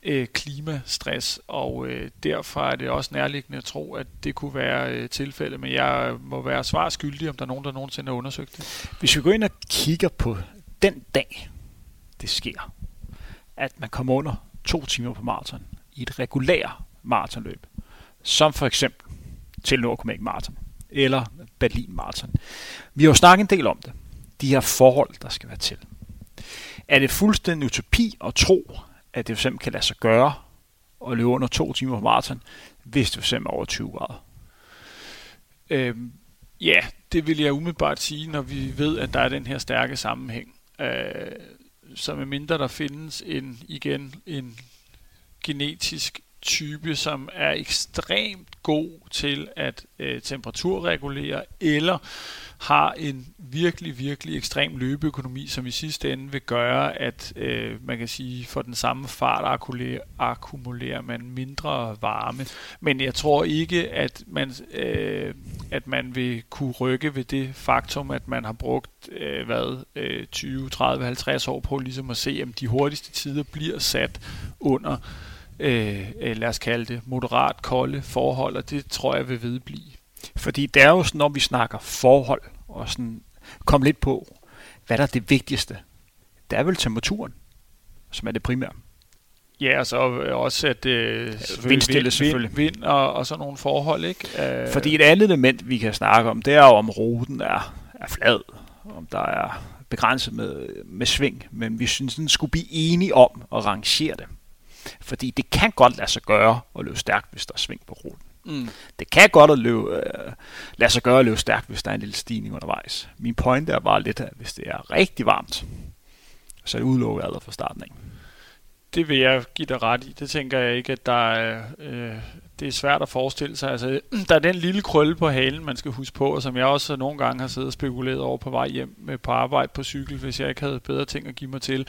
øh, klimastress, og øh, derfor er det også nærliggende at tro, at det kunne være øh, tilfældet, men jeg må være svar skyldig, om der er nogen, der nogensinde har undersøgt det. Hvis vi går ind og kigger på den dag, det sker, at man kommer under to timer på maraton i et regulært maratonløb, som for eksempel til Copenhagen Marathon eller Berlin Marathon. Vi har jo snakket en del om det. De her forhold, der skal være til. Er det fuldstændig utopi at tro, at det fx kan lade sig gøre at løbe under to timer på maraton, hvis det fx er over 20 grader? Øhm, ja, det vil jeg umiddelbart sige, når vi ved, at der er den her stærke sammenhæng. Øh, så med mindre der findes en, igen en genetisk type, som er ekstremt god til at øh, temperaturregulere, eller har en virkelig, virkelig ekstrem løbeøkonomi, som i sidste ende vil gøre, at øh, man kan sige, for den samme fart akkumulerer, akkumulerer man mindre varme. Men jeg tror ikke, at man, øh, at man vil kunne rykke ved det faktum, at man har brugt øh, hvad, øh, 20, 30, 50 år på ligesom at se, om de hurtigste tider bliver sat under øh, øh, lad os kalde det, moderat kolde forhold, og det tror jeg vil vedblive. Fordi det er jo sådan, når vi snakker forhold, og sådan kom lidt på, hvad der er det vigtigste. Det er vel temperaturen, som er det primære. Ja, og så også at øh, vindstille selvfølgelig. Vind, vind og, og sådan nogle forhold, ikke? Uh, Fordi et andet element, vi kan snakke om, det er jo, om ruten er, er flad, om der er begrænset med, med sving, men vi synes, den skulle blive enige om at rangere det. Fordi det kan godt lade sig gøre at løbe stærkt, hvis der er sving på ruten. Mm. Det kan godt at løbe, øh, lade sig gøre at løbe stærkt, hvis der er en lille stigning undervejs. Min point er bare lidt, at hvis det er rigtig varmt, så er det udelukket allerede fra starten af. Det vil jeg give dig ret i. Det tænker jeg ikke, at der er, øh, det er svært at forestille sig. Altså, der er den lille krølle på halen, man skal huske på, og som jeg også nogle gange har siddet og spekuleret over på vej hjem med på arbejde på cykel, hvis jeg ikke havde bedre ting at give mig til,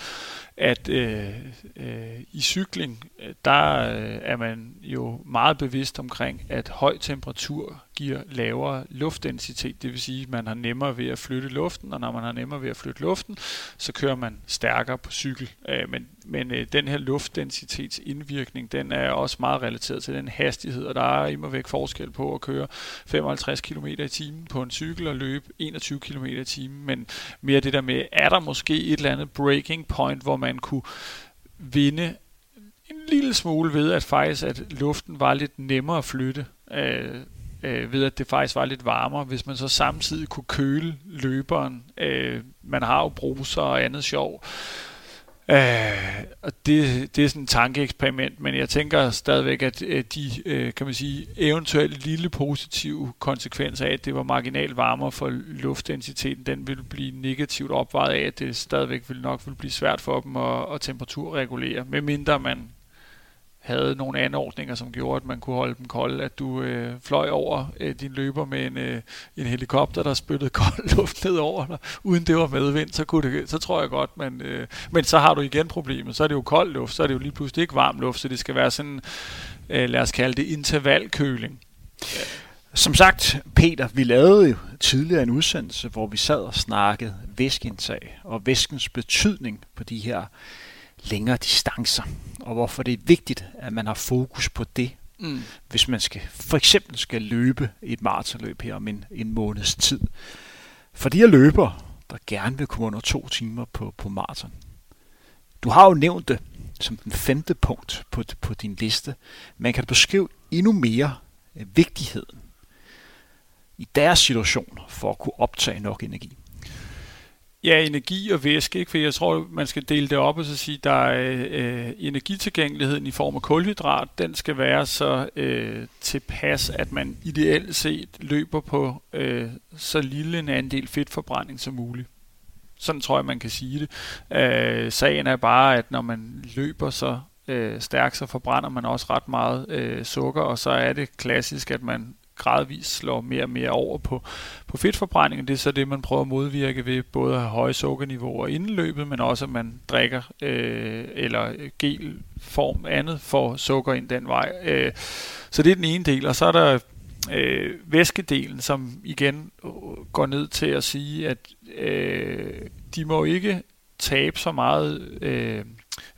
at øh, øh, i cykling, der øh, er man jo meget bevidst omkring, at høj temperatur giver lavere luftdensitet, det vil sige, at man har nemmere ved at flytte luften, og når man har nemmere ved at flytte luften, så kører man stærkere på cykel. Øh, men men øh, den her luftdensitetsindvirkning, den er også meget relateret til den hastighed, og der er imod væk forskel på at køre 55 km i timen på en cykel og løbe 21 km i timen, men mere det der med, er der måske et eller andet breaking point, hvor man kunne vinde en lille smule ved, at faktisk at luften var lidt nemmere at flytte, øh, øh, ved at det faktisk var lidt varmere, hvis man så samtidig kunne køle løberen. Øh, man har jo bruser og andet sjov. Øh, og det, det er sådan en tankeeksperiment, men jeg tænker stadigvæk, at de øh, kan man sige, eventuelle lille positive konsekvenser af, at det var marginal varmere for luftdensiteten, den vil blive negativt opvejet af, at det stadigvæk vil nok vil blive svært for dem at, at temperaturregulere, medmindre man havde nogle anordninger, som gjorde, at man kunne holde dem kolde, at du øh, fløj over øh, din løber med en, øh, en helikopter, der spyttede kold luft ned over dig, uden det var medvind, så, kunne det, så tror jeg godt, man, øh, men så har du igen problemet, så er det jo kold luft, så er det jo lige pludselig ikke varm luft, så det skal være sådan, øh, lad os kalde det intervalkøling. Som sagt, Peter, vi lavede jo tidligere en udsendelse, hvor vi sad og snakkede væskeindtag og væskens betydning på de her længere distancer, og hvorfor det er vigtigt, at man har fokus på det, mm. hvis man skal for eksempel skal løbe et maratonløb her om en, en måneds tid. For de her løbere, der gerne vil komme under to timer på, på maraton. Du har jo nævnt det som den femte punkt på, på din liste. Man kan beskrive endnu mere vigtigheden i deres situation for at kunne optage nok energi. Ja, energi og væske, ikke? for jeg tror, man skal dele det op og så sige, der er øh, energitilgængeligheden i form af kulhydrat, den skal være så øh, tilpas, at man ideelt set løber på øh, så lille en andel fedtforbrænding som muligt. Sådan tror jeg, man kan sige det. Øh, sagen er bare, at når man løber så øh, stærkt, så forbrænder man også ret meget øh, sukker, og så er det klassisk, at man gradvist slår mere og mere over på, på fedtforbrænding. Det er så det, man prøver at modvirke ved både at have høje sukkerniveauer inden løbet, men også at man drikker øh, eller gelform andet for sukker ind den vej. Øh, så det er den ene del, og så er der øh, væskedelen, som igen går ned til at sige, at øh, de må ikke tabe så meget øh,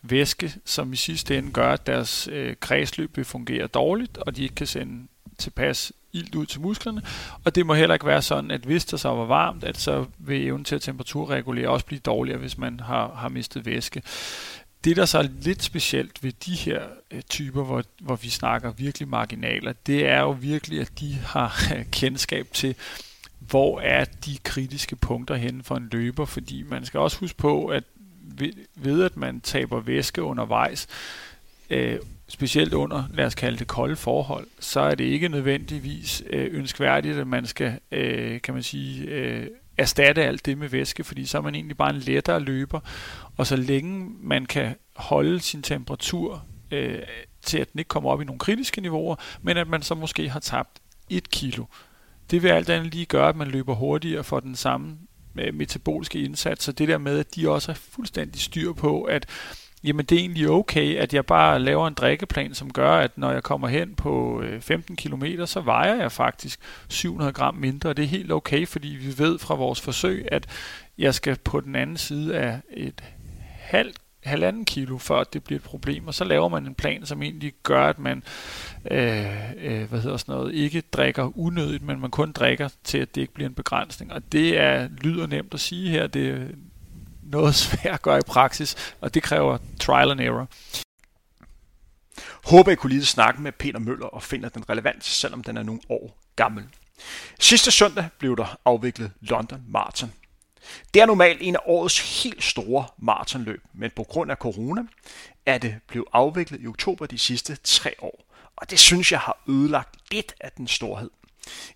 væske, som i sidste ende gør, at deres øh, kredsløb vil fungere dårligt, og de ikke kan sende tilpas ilt ud til musklerne, og det må heller ikke være sådan, at hvis der så var varmt, at så vil evnen til at temperaturregulere også blive dårligere, hvis man har, har mistet væske. Det, der så er lidt specielt ved de her øh, typer, hvor, hvor vi snakker virkelig marginaler, det er jo virkelig, at de har kendskab til, hvor er de kritiske punkter henne for en løber, fordi man skal også huske på, at ved, ved at man taber væske undervejs, øh, specielt under, lad os kalde det kolde forhold, så er det ikke nødvendigvis øh, ønskværdigt, at man skal, øh, kan man sige, øh, erstatte alt det med væske, fordi så er man egentlig bare en lettere løber, og så længe man kan holde sin temperatur øh, til, at den ikke kommer op i nogle kritiske niveauer, men at man så måske har tabt et kilo. Det vil alt andet lige gøre, at man løber hurtigere for den samme øh, metaboliske indsats, så det der med, at de også har fuldstændig styr på, at jamen det er egentlig okay, at jeg bare laver en drikkeplan, som gør, at når jeg kommer hen på øh, 15 km, så vejer jeg faktisk 700 gram mindre. Det er helt okay, fordi vi ved fra vores forsøg, at jeg skal på den anden side af et halvt halvanden kilo, før det bliver et problem, og så laver man en plan, som egentlig gør, at man øh, øh, hvad hedder sådan noget, ikke drikker unødigt, men man kun drikker til, at det ikke bliver en begrænsning. Og det er lyder nemt at sige her, det, noget svært at gøre i praksis, og det kræver trial and error. Håber, I kunne lide snakke med Peter Møller og finder den relevant, selvom den er nogle år gammel. Sidste søndag blev der afviklet London Marathon. Det er normalt en af årets helt store maratonløb, men på grund af corona er det blevet afviklet i oktober de sidste tre år. Og det synes jeg har ødelagt lidt af den storhed.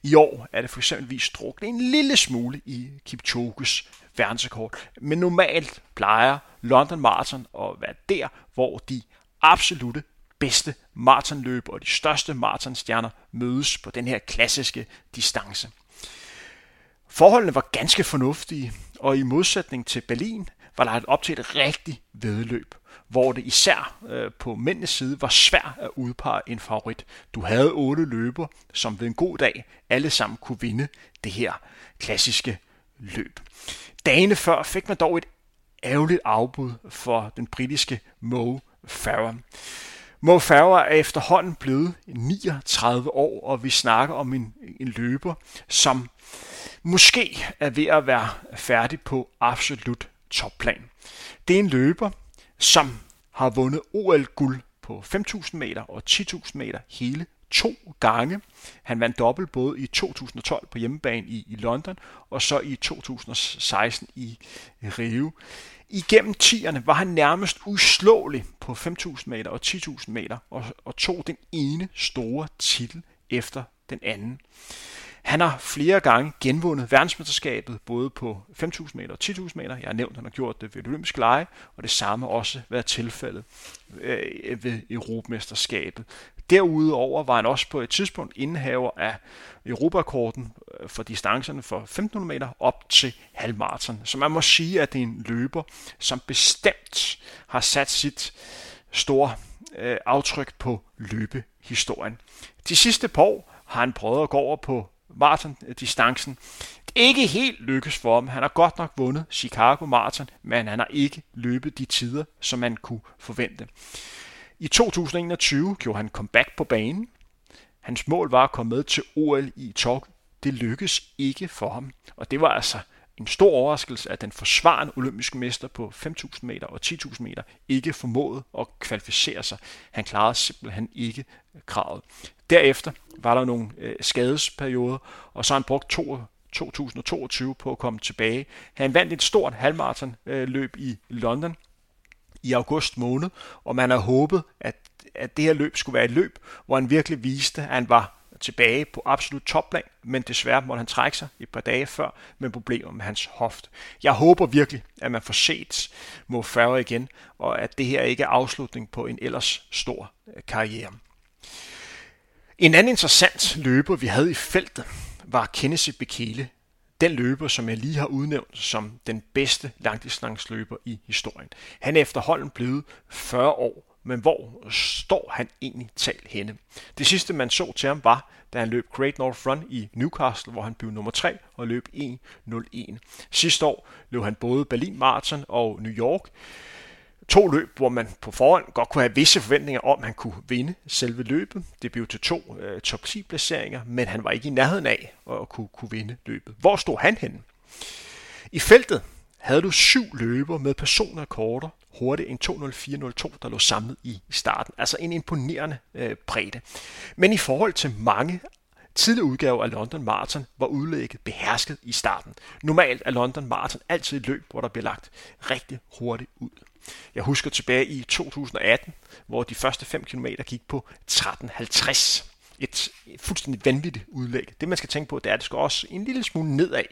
I år er det for eksempel druknet en lille smule i Kipchoges verdensrekord. Men normalt plejer London Marathon at være der, hvor de absolute bedste maratonløbere og de største maratonstjerner mødes på den her klassiske distance. Forholdene var ganske fornuftige, og i modsætning til Berlin var lagt op til et rigtig vedløb, hvor det især øh, på mændenes side var svært at udpege en favorit. Du havde otte løber, som ved en god dag alle sammen kunne vinde det her klassiske løb. Dagene før fik man dog et ærgerligt afbud for den britiske Mo Farah. Mo Farah er efterhånden blevet 39 år, og vi snakker om en, en løber, som måske er ved at være færdig på absolut topplan. Det er en løber, som har vundet OL-guld på 5.000 meter og 10.000 meter hele to gange. Han vandt dobbelt både i 2012 på hjemmebane i, i London og så i 2016 i Rio. Igennem tierne var han nærmest uslåelig på 5.000 meter og 10.000 meter og, og tog den ene store titel efter den anden. Han har flere gange genvundet verdensmesterskabet, både på 5.000 meter og 10.000 meter. Jeg har nævnt, at han har gjort det ved olympisk olympiske lege, og det samme også været tilfældet øh, ved Europamesterskabet. Derudover var han også på et tidspunkt indehaver af Europakorten øh, for distancerne for 1500 meter op til halvmarathon. Så man må sige, at det er en løber, som bestemt har sat sit store øh, aftryk på løbehistorien. De sidste par år har han prøvet at gå over på maratondistancen. Øh, ikke helt lykkes for ham. Han har godt nok vundet Chicago Marathon, men han har ikke løbet de tider, som man kunne forvente. I 2021 gjorde han comeback på banen. Hans mål var at komme med til OL i Tokyo. Det lykkedes ikke for ham, og det var altså en stor overraskelse, at den forsvarende olympiske mester på 5.000 meter og 10.000 meter ikke formåede at kvalificere sig. Han klarede simpelthen ikke kravet. Derefter var der nogle øh, skadesperioder, og så har han brugt to, 2022 på at komme tilbage. Han vandt et stort halvmarathonløb øh, i London i august måned, og man har håbet, at, at det her løb skulle være et løb, hvor han virkelig viste, at han var tilbage på absolut topplan, men desværre måtte han trække sig et par dage før med problemer med hans hoft. Jeg håber virkelig, at man får set Mo Farah igen, og at det her ikke er afslutning på en ellers stor øh, karriere. En anden interessant løber, vi havde i feltet, var Kenneth Bekele. Den løber, som jeg lige har udnævnt som den bedste langdistansløber i historien. Han er efterhånden blevet 40 år, men hvor står han egentlig talt henne? Det sidste, man så til ham, var, da han løb Great North Run i Newcastle, hvor han blev nummer 3 og løb 1.01. Sidste år løb han både Berlin Marathon og New York to løb, hvor man på forhånd godt kunne have visse forventninger om, at han kunne vinde selve løbet. Det blev til to øh, top 10 placeringer, men han var ikke i nærheden af at kunne, kunne vinde løbet. Hvor stod han henne? I feltet havde du syv løber med personrekorder hurtigt en 2.04.02, der lå samlet i starten. Altså en imponerende øh, bredde. Men i forhold til mange tidlige udgaver af London Marathon var udlægget behersket i starten. Normalt er London Marathon altid et løb, hvor der bliver lagt rigtig hurtigt ud. Jeg husker tilbage i 2018, hvor de første 5 km gik på 13.50. Et fuldstændig vanvittigt udlæg. Det man skal tænke på, det er, at det skal også en lille smule nedad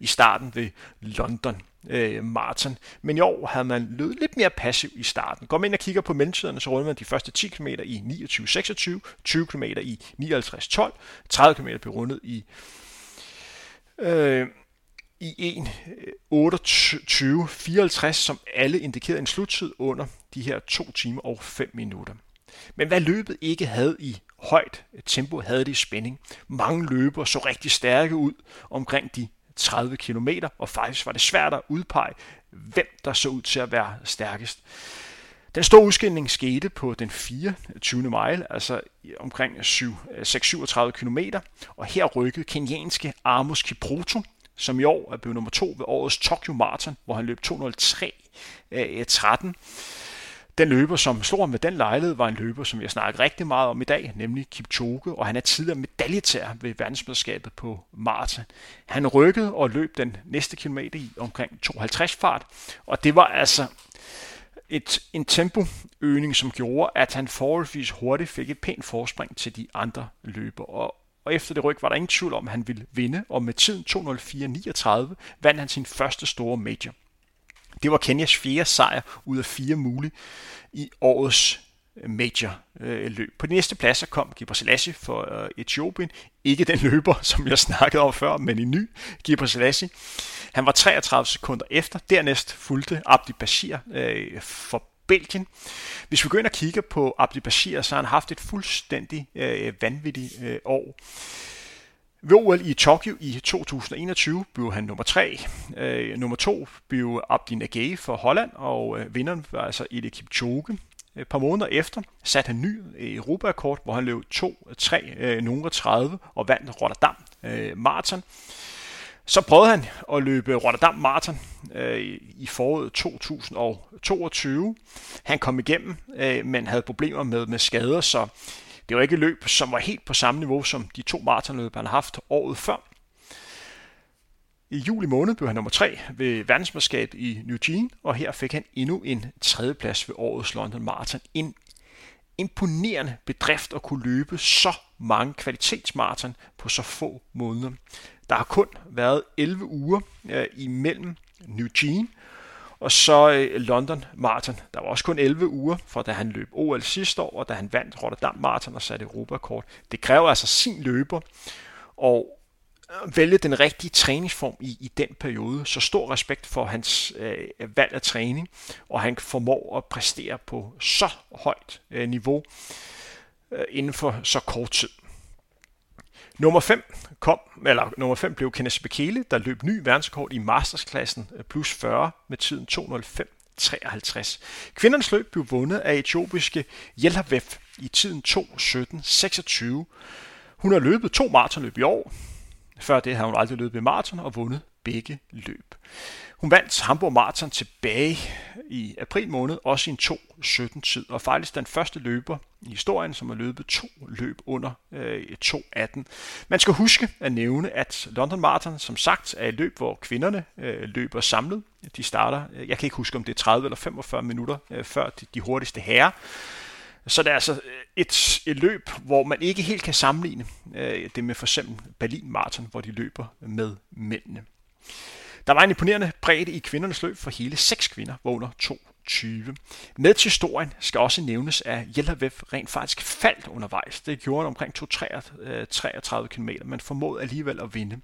i starten ved London øh, Martin. Men i år havde man løbet lidt mere passiv i starten. Går man ind og kigger på mellemtiderne, så rundede man de første 10 km i 29.26, 20 km i 59.12, 30 km blev rundet i øh, i 1.28.54, øh, som alle indikerede en sluttid under de her 2 timer og 5 minutter. Men hvad løbet ikke havde i højt tempo, havde det i spænding. Mange løbere så rigtig stærke ud omkring de 30 km, og faktisk var det svært at udpege, hvem der så ud til at være stærkest. Den store udskilling skete på den 24. mile, altså omkring 6-37 øh, km, og her rykkede kenyanske Amos Kipruto som i år er blevet nummer to ved årets Tokyo Marathon, hvor han løb 203 13. Den løber, som slog ham med den lejlighed, var en løber, som jeg snakker rigtig meget om i dag, nemlig Kipchoge, og han er tidligere medaljetær ved verdensmesterskabet på maraton. Han rykkede og løb den næste kilometer i omkring 52 fart, og det var altså et, en tempoøgning, som gjorde, at han forholdsvis hurtigt fik et pænt forspring til de andre løber. Og og efter det ryg var der ingen tvivl om, at han ville vinde, og med tiden 2.04.39 vandt han sin første store major. Det var Kenyas fjerde sejr ud af fire mulige i årets øh, major øh, løb. På de næste pladser kom Gibra Selassie for øh, Etiopien. Ikke den løber, som jeg snakkede om før, men en ny Gibra Selassie. Han var 33 sekunder efter. Dernæst fulgte Abdi Bashir for Belgien. Hvis vi går ind og kigger på Abdi Bashir, så har han haft et fuldstændig øh, vanvittigt øh, år. Ved OL i Tokyo i 2021 blev han nummer 3. Øh, nummer 2 blev Abdi Nagay for Holland, og øh, vinderen var altså Eli Kipchoge. Et par måneder efter satte han ny øh, Europarekord, hvor han løb 2-3 øh, nogle 30 og vandt Rotterdam øh, Marathon. Så prøvede han at løbe Rotterdam Marathon øh, i foråret 2022. Han kom igennem, øh, men havde problemer med, med skader, så det var ikke et løb, som var helt på samme niveau som de to maratonløb, han har haft året før. I juli måned blev han nummer 3 ved verdensmesterskabet i New Jean, og her fik han endnu en tredjeplads ved årets London Marathon. En imponerende bedrift at kunne løbe så mange kvalitetsmarathon på så få måneder. Der har kun været 11 uger øh, imellem New Jean og så øh, London Marathon. Der var også kun 11 uger fra da han løb OL sidste år, og da han vandt Rotterdam Marathon og satte Europakort. Det kræver altså sin løber og øh, vælge den rigtige træningsform i, i den periode. Så stor respekt for hans øh, øh, valg af træning, og han formår at præstere på så højt øh, niveau øh, inden for så kort tid. Nummer 5 kom, eller nummer 5 blev Kenneth Bekele, der løb ny verdensrekord i mastersklassen øh, plus 40 med tiden 2.05. 53. Kvindernes løb blev vundet af etiopiske Yelhavef i tiden 2.17.26. Hun har løbet to maratonløb i år. Før det har hun aldrig løbet i maraton og vundet begge løb. Hun vandt Hamburg Marathon tilbage i april måned, også i en 2.17 tid, og faktisk den første løber i historien, som har løbet to løb under øh, 2.18. Man skal huske at nævne, at London Marathon som sagt er et løb, hvor kvinderne øh, løber samlet. De starter, øh, jeg kan ikke huske om det er 30 eller 45 minutter øh, før de, de hurtigste herrer. Så det er altså øh, et, et løb, hvor man ikke helt kan sammenligne øh, det med for eksempel Berlin Marathon, hvor de løber med mændene. Der var en imponerende bredde i kvindernes løb for hele seks kvinder, hvor under 20. Med til historien skal også nævnes, at Jelhavev rent faktisk faldt undervejs. Det gjorde han omkring 233 øh, km, men formåede alligevel at vinde.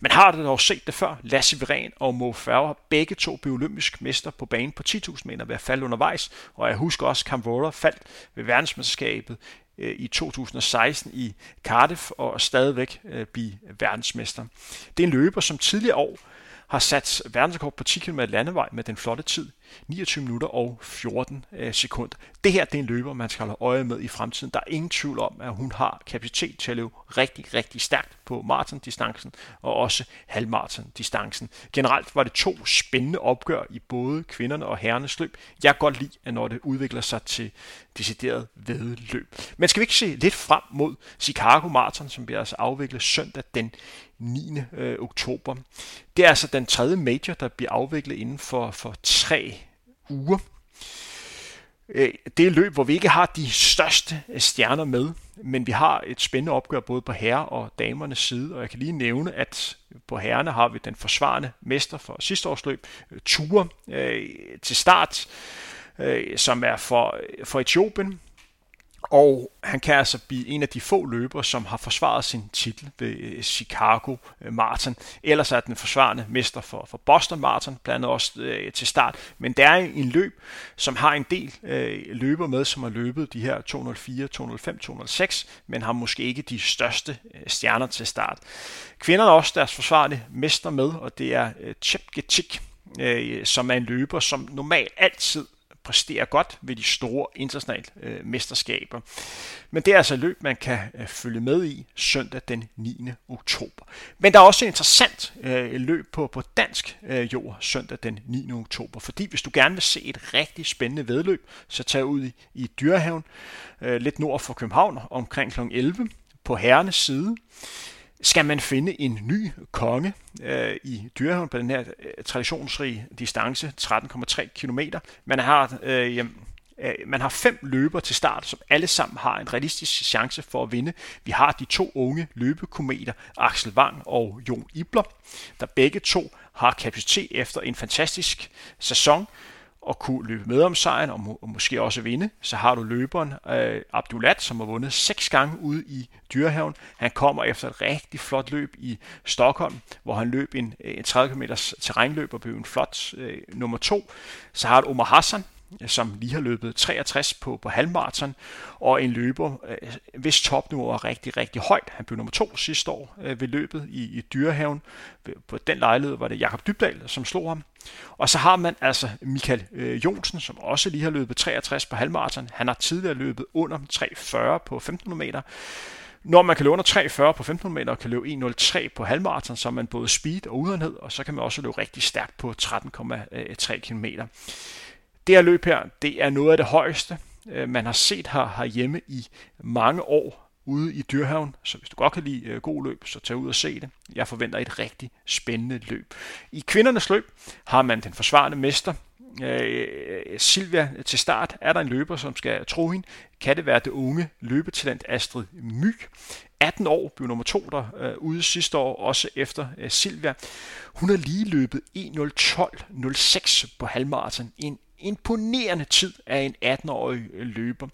Man har det dog set det før. Lasse Viren og Mo Farah begge to blev olympisk mester på banen på 10.000 meter ved at falde undervejs, og jeg husker også, at Camvora faldt ved verdensmesterskabet øh, i 2016 i Cardiff og stadigvæk øh, blive verdensmester. Det er en løber, som tidligere år har sat verdensrekord på 10 km landevej med den flotte tid, 29 minutter og 14 øh, sekunder. Det her det er en løber, man skal holde øje med i fremtiden. Der er ingen tvivl om, at hun har kapacitet til at løbe rigtig, rigtig stærkt på maratondistancen og også halvmaratondistancen. Generelt var det to spændende opgør i både kvinderne og herrenes løb. Jeg kan godt lide, at når det udvikler sig til decideret vedløb. Men skal vi ikke se lidt frem mod Chicago Marathon, som bliver altså afviklet søndag den 9. Øh, oktober. Det er altså den tredje major, der bliver afviklet inden for, for tre uger. Øh, det er løb, hvor vi ikke har de største stjerner med, men vi har et spændende opgør både på herre- og damernes side, og jeg kan lige nævne, at på herrerne har vi den forsvarende mester for sidste års løb, øh, Ture, øh, til start, øh, som er for, for Etiopien, og han kan altså blive en af de få løbere, som har forsvaret sin titel ved øh, Chicago øh, Marathon. Ellers er den forsvarende mester for, for Boston Marathon, blandt andet også øh, til start. Men der er en løb, som har en del øh, løber med, som har løbet de her 204, 205, 206, men har måske ikke de største øh, stjerner til start. Kvinderne har også deres forsvarende mester med, og det er øh, Chepgetik, øh, som er en løber, som normalt altid præsterer godt ved de store internationale øh, mesterskaber. Men det er altså et løb, man kan øh, følge med i søndag den 9. oktober. Men der er også et interessant øh, løb på, på dansk øh, jord søndag den 9. oktober, fordi hvis du gerne vil se et rigtig spændende vedløb, så tag ud i, i Dyrehaven, øh, lidt nord for København, omkring kl. 11 på herrenes side skal man finde en ny konge øh, i Dyrehaven på den her øh, traditionsrige distance, 13,3 km. Man har, øh, jamen, øh, man har fem løber til start, som alle sammen har en realistisk chance for at vinde. Vi har de to unge løbekometer, Axel Wang og Jon Ibler, der begge to har kapacitet efter en fantastisk sæson, og kunne løbe med om sejren og, må, og måske også vinde. Så har du løberen øh, Abdulat, som har vundet seks gange ude i Dyrehaven. Han kommer efter et rigtig flot løb i Stockholm, hvor han løb en, øh, en 30 km terrænløb og blev en flot øh, nummer to. Så har du Omar Hassan, som lige har løbet 63 på, på halvmarathon, og en løber, øh, hvis topniveau er rigtig, rigtig højt. Han blev nummer to sidste år øh, ved løbet i, i Dyrehaven. På den lejlighed var det Jakob Dybdal, som slog ham. Og så har man altså Michael øh, Jonsen, som også lige har løbet 63 på halvmarathon. Han har tidligere løbet under 340 på 1500 meter. Når man kan løbe under 340 på 1500 meter og kan løbe 1.03 på halvmarathon, så er man både speed og udenhed, og så kan man også løbe rigtig stærkt på 13,3 km. Det her løb her, det er noget af det højeste, øh, man har set her herhjemme i mange år ude i Dyrhavn. Så hvis du godt kan lide øh, god løb, så tag ud og se det. Jeg forventer et rigtig spændende løb. I kvindernes løb har man den forsvarende mester, øh, Silvia til start. Er der en løber, som skal tro hende, kan det være det unge løbetalent Astrid My. 18 år, blev nummer to der øh, ude sidste år, også efter øh, Silvia. Hun har lige løbet 1.12.06 på halvmarathon. En imponerende tid af en 18-årig øh, løber.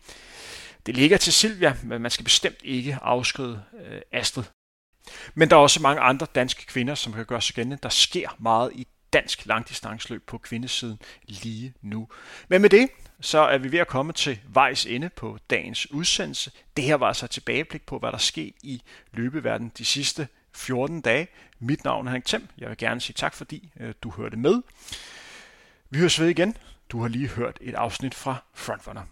Det ligger til Silvia, men man skal bestemt ikke afskrive øh, Astrid. Men der er også mange andre danske kvinder, som kan gøre sig gældende. Der sker meget i dansk langdistanceløb på kvindesiden lige nu. Men med det, så er vi ved at komme til vejs ende på dagens udsendelse. Det her var altså et tilbageblik på, hvad der skete i løbeverdenen de sidste 14 dage. Mit navn er Henrik Thiem. Jeg vil gerne sige tak, fordi øh, du hørte med. Vi høres ved igen. Du har lige hørt et afsnit fra Frontrunner.